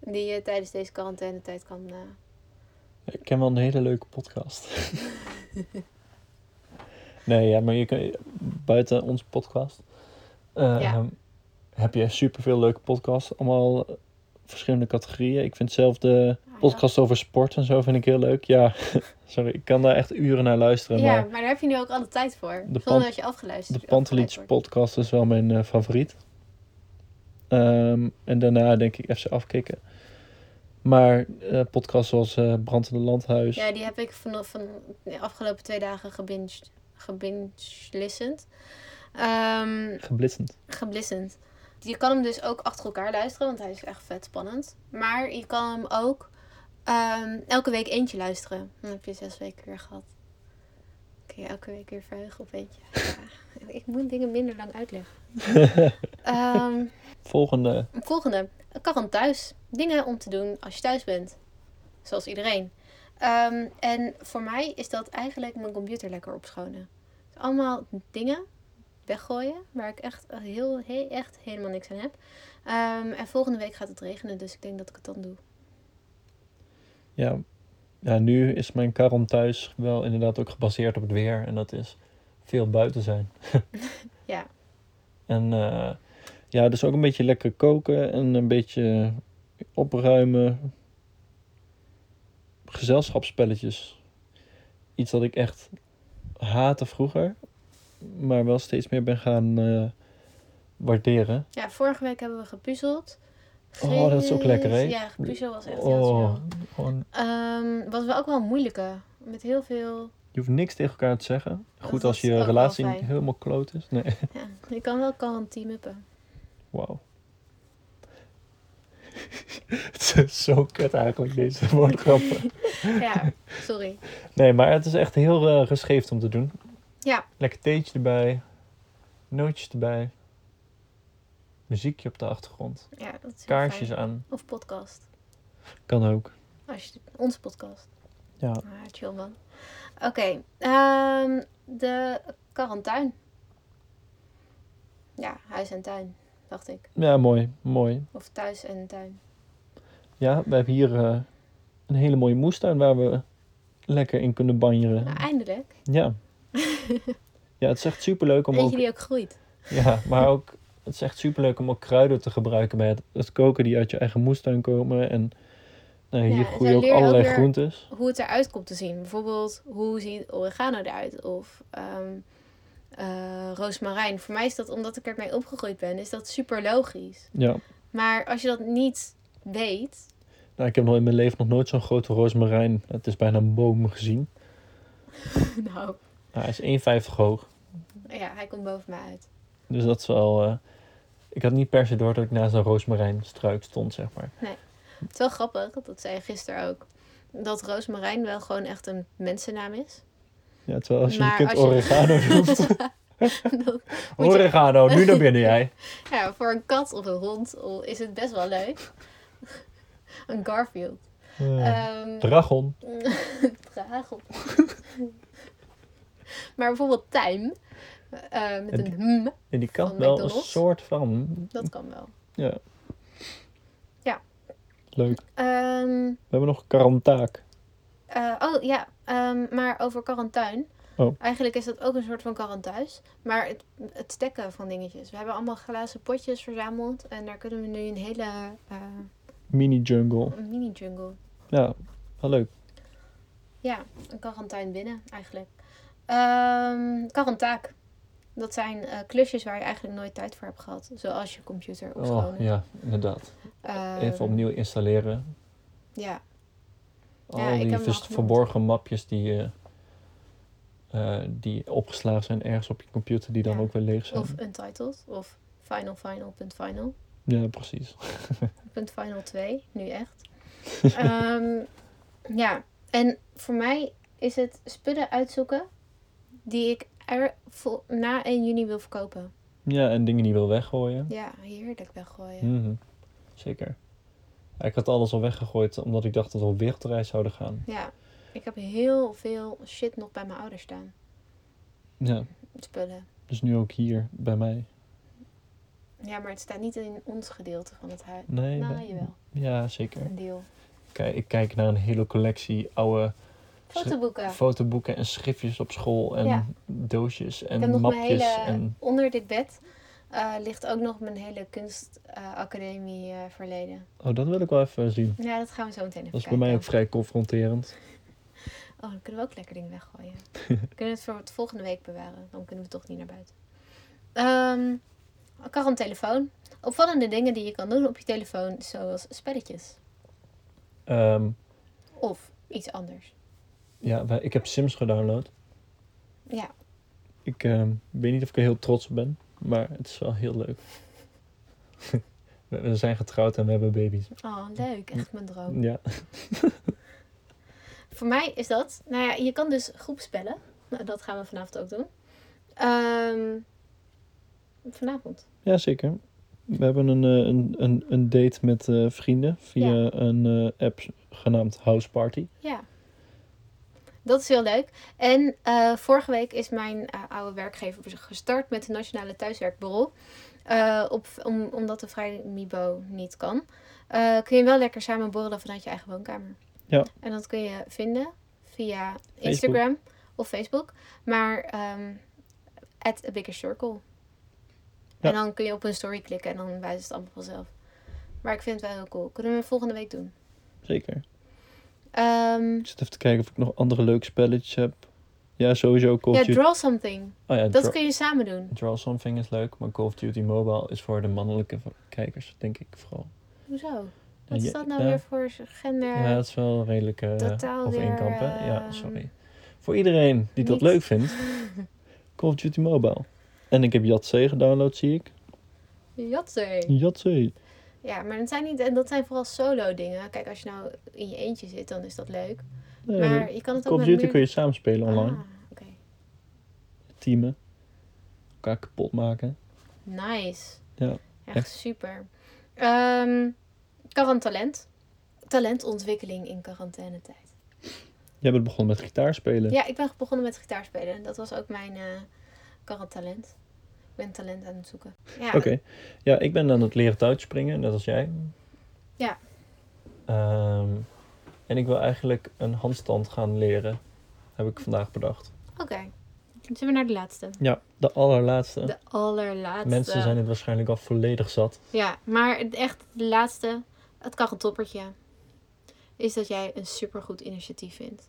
Die je tijdens deze quarantaine-tijd kan... eh, Ik ken wel een hele leuke podcast. nee, ja, maar je kan, buiten onze podcast eh, Ja. heb je superveel leuke podcasts. Allemaal verschillende categorieën. Ik vind zelf de ah, ja. podcast over sport en zo vind ik heel leuk. Ja, sorry, ik kan daar echt uren naar luisteren. Ja, Maar maar daar heb je nu ook alle tijd voor. De Zonder dat je afgeluisterd de Panteliets podcast is wel mijn eh, favoriet. Ehm, en daarna denk ik FC afkicken. Maar eh podcasts zoals Brand in het Landhuis. Ja, die heb ik vanaf van de afgelopen twee dagen gebinged. Gebinged listened. Ehm Geblissend. geblissend. Je kan hem dus ook achter elkaar luisteren, want hij is echt vet spannend. Maar je kan hem ook ehm, elke week eentje luisteren. Dan heb je zes weken weer gehad. Kun je elke week weer verheugen op eentje. Ja, ik moet dingen minder lang uitleggen. Ehm, Volgende. volgende. Karren thuis. Dingen om te doen als je thuis bent. Zoals iedereen. En voor mij is dat eigenlijk mijn computer lekker opschonen. Dus allemaal dingen weggooien waar ik echt, heel, he- echt helemaal niks aan heb. Ehm, en volgende week gaat het regenen, dus ik denk dat ik het dan doe. Ja. ja, nu is mijn karon thuis wel inderdaad ook gebaseerd op het weer. En dat is veel buiten zijn. Ja. En eh, ja, dus ook een beetje lekker koken en een beetje opruimen. Gezelschapsspelletjes. Iets dat ik echt haatte vroeger, maar wel steeds meer ben gaan eh, waarderen. Ja, vorige week hebben we gepuzzeld. Oh, dat is ook lekker, hè? Ja, puzzel was echt heel Oh, gewoon, Ehm, was wel ook wel moeilijke. Met heel veel... je hoeft niks tegen elkaar te zeggen. Goed als je relatie helemaal kloot is. Nee, Ja, je kan wel kan team-uppen. wauw. Het is zo kut eigenlijk, deze woordgrappen. Ja, sorry. Nee, maar het is echt heel geschikt om te doen. Ja. Lekker theetje erbij. Nootjes erbij. Muziekje op de achtergrond. Ja, dat is Kaarsjes fijn. aan. Of podcast. Kan ook. Als je, onze podcast. Ja. Ah, chill man. Oké, ehm, de quarantuin. Ja, huis en tuin, dacht ik. Ja, mooi. Mooi. Of thuis en tuin. Ja, we hebben hier eh, een hele mooie moestuin waar we lekker in kunnen banjeren. Nou, eindelijk. Ja. Ja, het is echt superleuk om Eentje ook... die ook groeit. Ja, maar ook... Het is echt superleuk om ook kruiden te gebruiken bij het, het koken die uit je eigen moestuin komen. En nou, hier Ja, groeien ook ook allerlei weer- groentes. Hoe het eruit komt te zien. Bijvoorbeeld, hoe ziet oregano eruit? Of ehm eh, roosmarijn. Voor mij is dat, omdat ik ermee opgegroeid ben, is dat super logisch. Ja. Maar als je dat niet weet... Nou, ik heb nog in mijn leven nog nooit zo'n grote roosmarijn. Het is bijna een boom gezien. Nou, hij is 1,50 hoog. ja, hij komt boven mij uit. Dus dat is wel... eh, ik had niet per se door dat ik naast een roosmarijnstruik stond, zeg maar. Het is wel grappig, dat zei je gisteren ook. Dat roosmarijn wel gewoon echt een mensennaam is. Ja, terwijl als je Maar je kind je- oregano noemt. Je- oregano, nu naar binnen jij. ja, voor een kat of een hond is het best wel leuk. een Garfield. Eh, Ehm Dragon. Dragel. Maar bijvoorbeeld tuin. eh, met En een hm, En die kan wel een soort van... dat kan wel. Ja. Ja. Leuk. Ehm, We hebben nog karantaak. eh, oh ja, ehm, maar over quarantuin. Oh. Eigenlijk is dat ook een soort van quarantuis. Maar het, het stekken van dingetjes. We hebben allemaal glazen potjes verzameld. En daar kunnen we nu een hele eh, Mini jungle. mini-jungle. Ja, wel leuk. Ja, een quarantuin binnen eigenlijk. Ehm quarantaak. Dat zijn eh, klusjes waar je eigenlijk nooit tijd voor hebt gehad. Zoals je computer Oh, opschonen. ja, inderdaad. Ehm, Even opnieuw installeren. Ja, Al Ja, die verborgen mapjes die, eh, eh, die opgeslagen zijn ergens op je computer, die dan Ja. ook weer leeg zijn. of Untitled. Of Final Final. Punt Final. Ja, precies. Punt Final 2. Nu echt. Ehm, ja, en voor mij is het spullen uitzoeken die ik er vol- na 1 juni wil verkopen. Ja, en dingen die wil weggooien. Ja, heerlijk weggooien. Mhm. Zeker. Ja, ik had alles al weggegooid omdat ik dacht dat we op wereldreis zouden gaan. Ja, ik heb heel veel shit nog bij mijn ouders staan. Ja, Spullen. dus nu ook hier bij mij. Ja, maar het staat niet in ons gedeelte van het huis. Nee, Nou, jawel. ja, zeker. Een deel. Kijk, ik kijk naar een hele collectie oude Fotoboeken. fotoboeken en schriftjes op school en Ja. doosjes ik heb en nog mijn mapjes. hele... En Onder dit bed eh, ligt ook nog mijn hele kunstacademie eh verleden. oh, dat wil ik wel even zien. Ja, dat gaan we zo meteen even Dat is bij mij ook vrij confronterend. Oh, dan kunnen we ook lekker dingen weggooien. we kunnen het voor het volgende week bewaren. Dan kunnen we toch niet naar buiten. Ehm ik had een telefoon. Opvallende dingen die je kan doen op je telefoon, zoals spelletjes. Ehm, Of iets anders. Ja, wij- ik heb Sims gedownload. Ja, Ik ehm, weet niet of ik er heel trots op ben, maar het is wel heel leuk. we, we zijn getrouwd en we hebben baby's. oh leuk. Echt mijn droom. Ja, Voor mij is dat, nou ja, je kan dus groepspellen. Nou, dat gaan we vanavond ook doen. Ehm, vanavond. ja zeker. We hebben een, eh, een, een, een date met eh, vrienden via Ja. een eh, app genaamd House Party. Ja. Dat is heel leuk. En eh, vorige week is mijn eh, oude werkgever gestart met de Nationale Thuiswerkbureau. Eh, op, om, omdat de vrij Mibo niet kan. kun je wel lekker samen borrelen vanuit je eigen woonkamer. Ja. En dat kun je vinden via Instagram of Facebook. Maar ehm at a bigger circle. Ja. En dan kun je op een story klikken en dan wijst het allemaal vanzelf. Maar ik vind het wel heel cool. Kunnen we volgende week doen. Zeker. Ehm, Ik zit even te kijken of ik nog andere leuke spelletjes heb. Ja, sowieso Call ja, of Duty. draw something. Oh ja, Dat kun je samen doen. Draw Something is leuk, maar Call of Duty Mobile is voor de mannelijke kijkers, denk ik vooral. Hoezo? Wat Ja, is dat nou ja. weer voor gender? Ja, dat is wel redelijk eh Totaal weer, ja, eh, sorry. Voor iedereen die dat leuk vindt, Call of Duty Mobile. En ik heb Yatzee gedownload, zie ik. Jatzee. Yatzee. Ja, maar dat zijn, niet, en dat zijn vooral solo dingen. Kijk, als je nou in je eentje zit, dan is dat leuk. Nee, maar je kan het ook Call of met Duty meer... kun je samen spelen online. Ah, oké. Teamen. Elkaar kapot maken. Nice. Ja, Echt, echt. super. Ehm Talent. Talentontwikkeling in quarantainetijd. Jij bent begonnen met gitaar spelen. Ja, ik ben begonnen met gitaarspelen. Dat was ook mijn eh talent. Ik ben talent aan het zoeken. Ja, Oké. Ja, ik ben aan het leren touwtje net als jij. Ja. Ehm, en ik wil eigenlijk een handstand gaan leren. Heb ik vandaag bedacht. Oké. Dan zijn we naar de laatste. Ja, de allerlaatste. De allerlaatste. Mensen zijn het waarschijnlijk al volledig zat. Ja, maar echt de laatste, het karretoppertje, is dat jij een supergoed initiatief vindt.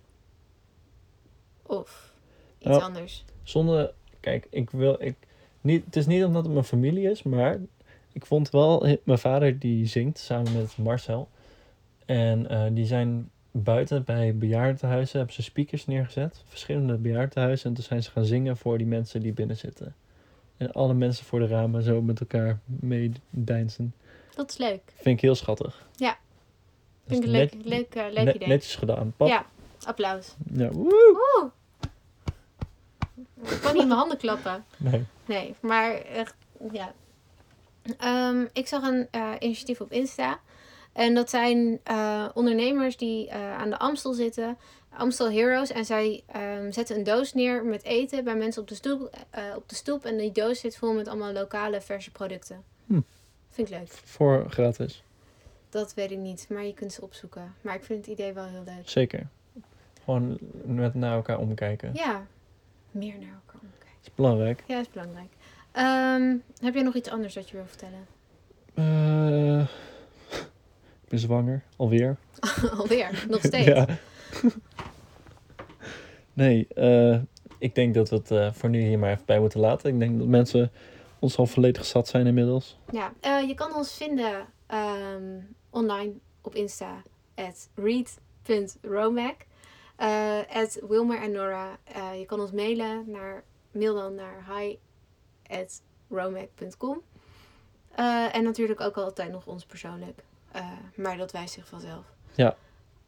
Of iets Ja. anders. Zonder, kijk, ik wil, ik, niet, het is niet omdat het mijn familie is, maar ik vond wel, mijn vader die zingt samen met Marcel. En eh, die zijn buiten bij bejaardentehuizen, hebben ze speakers neergezet, verschillende bejaardentehuizen. En toen zijn ze gaan zingen voor die mensen die binnen zitten. En alle mensen voor de ramen zo met elkaar meedeinzen. Dat is leuk. Vind ik heel schattig. Ja. Vind ik een leuk, leuk, eh, leuk net- idee. Netjes gedaan. Pap. Ja, applaus. Ja, woe! Ik kan niet in mijn handen klappen. Nee. Nee, maar echt, ja. Ehm, ik zag een eh, initiatief op Insta. En dat zijn eh, ondernemers die eh, aan de Amstel zitten. Amstel Heroes. En zij ehm, zetten een doos neer met eten bij mensen op de, stoep, op de stoep. En die doos zit vol met allemaal lokale verse producten. Hm. Vind ik leuk. Voor gratis. Dat weet ik niet, maar je kunt ze opzoeken. Maar ik vind het idee wel heel leuk. Zeker. Gewoon met naar elkaar omkijken. Ja, meer naar elkaar omkijken. Dat is belangrijk. Ja, dat is belangrijk. Ehm, heb jij nog iets anders dat je wil vertellen? Eh, ik ben zwanger. Alweer. Alweer, nog steeds. Nee, eh, ik denk dat we het eh, voor nu hier maar even bij moeten laten. Ik denk dat mensen ons al volledig zat zijn inmiddels. Ja, je kan ons vinden ehm, online op Insta at read.romac. eh at Wilmer en Nora. Eh, je kan ons mailen naar mail dan naar hi at romac.com. Eh, en natuurlijk ook altijd nog ons persoonlijk. Maar dat wijst zich vanzelf. Ja.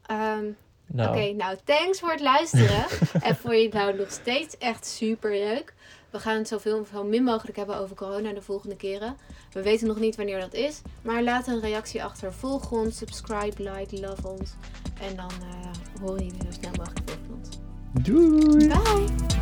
Ehm, Nou, Oké, nou thanks voor het luisteren. en vond je nou nog steeds echt super leuk? We gaan het zoveel zo min mogelijk hebben over corona de volgende keren. We weten nog niet wanneer dat is. Maar laat een reactie achter. Volg ons, subscribe, like, love ons. En dan horen jullie zo snel mogelijk weer van ons. doei! Bye!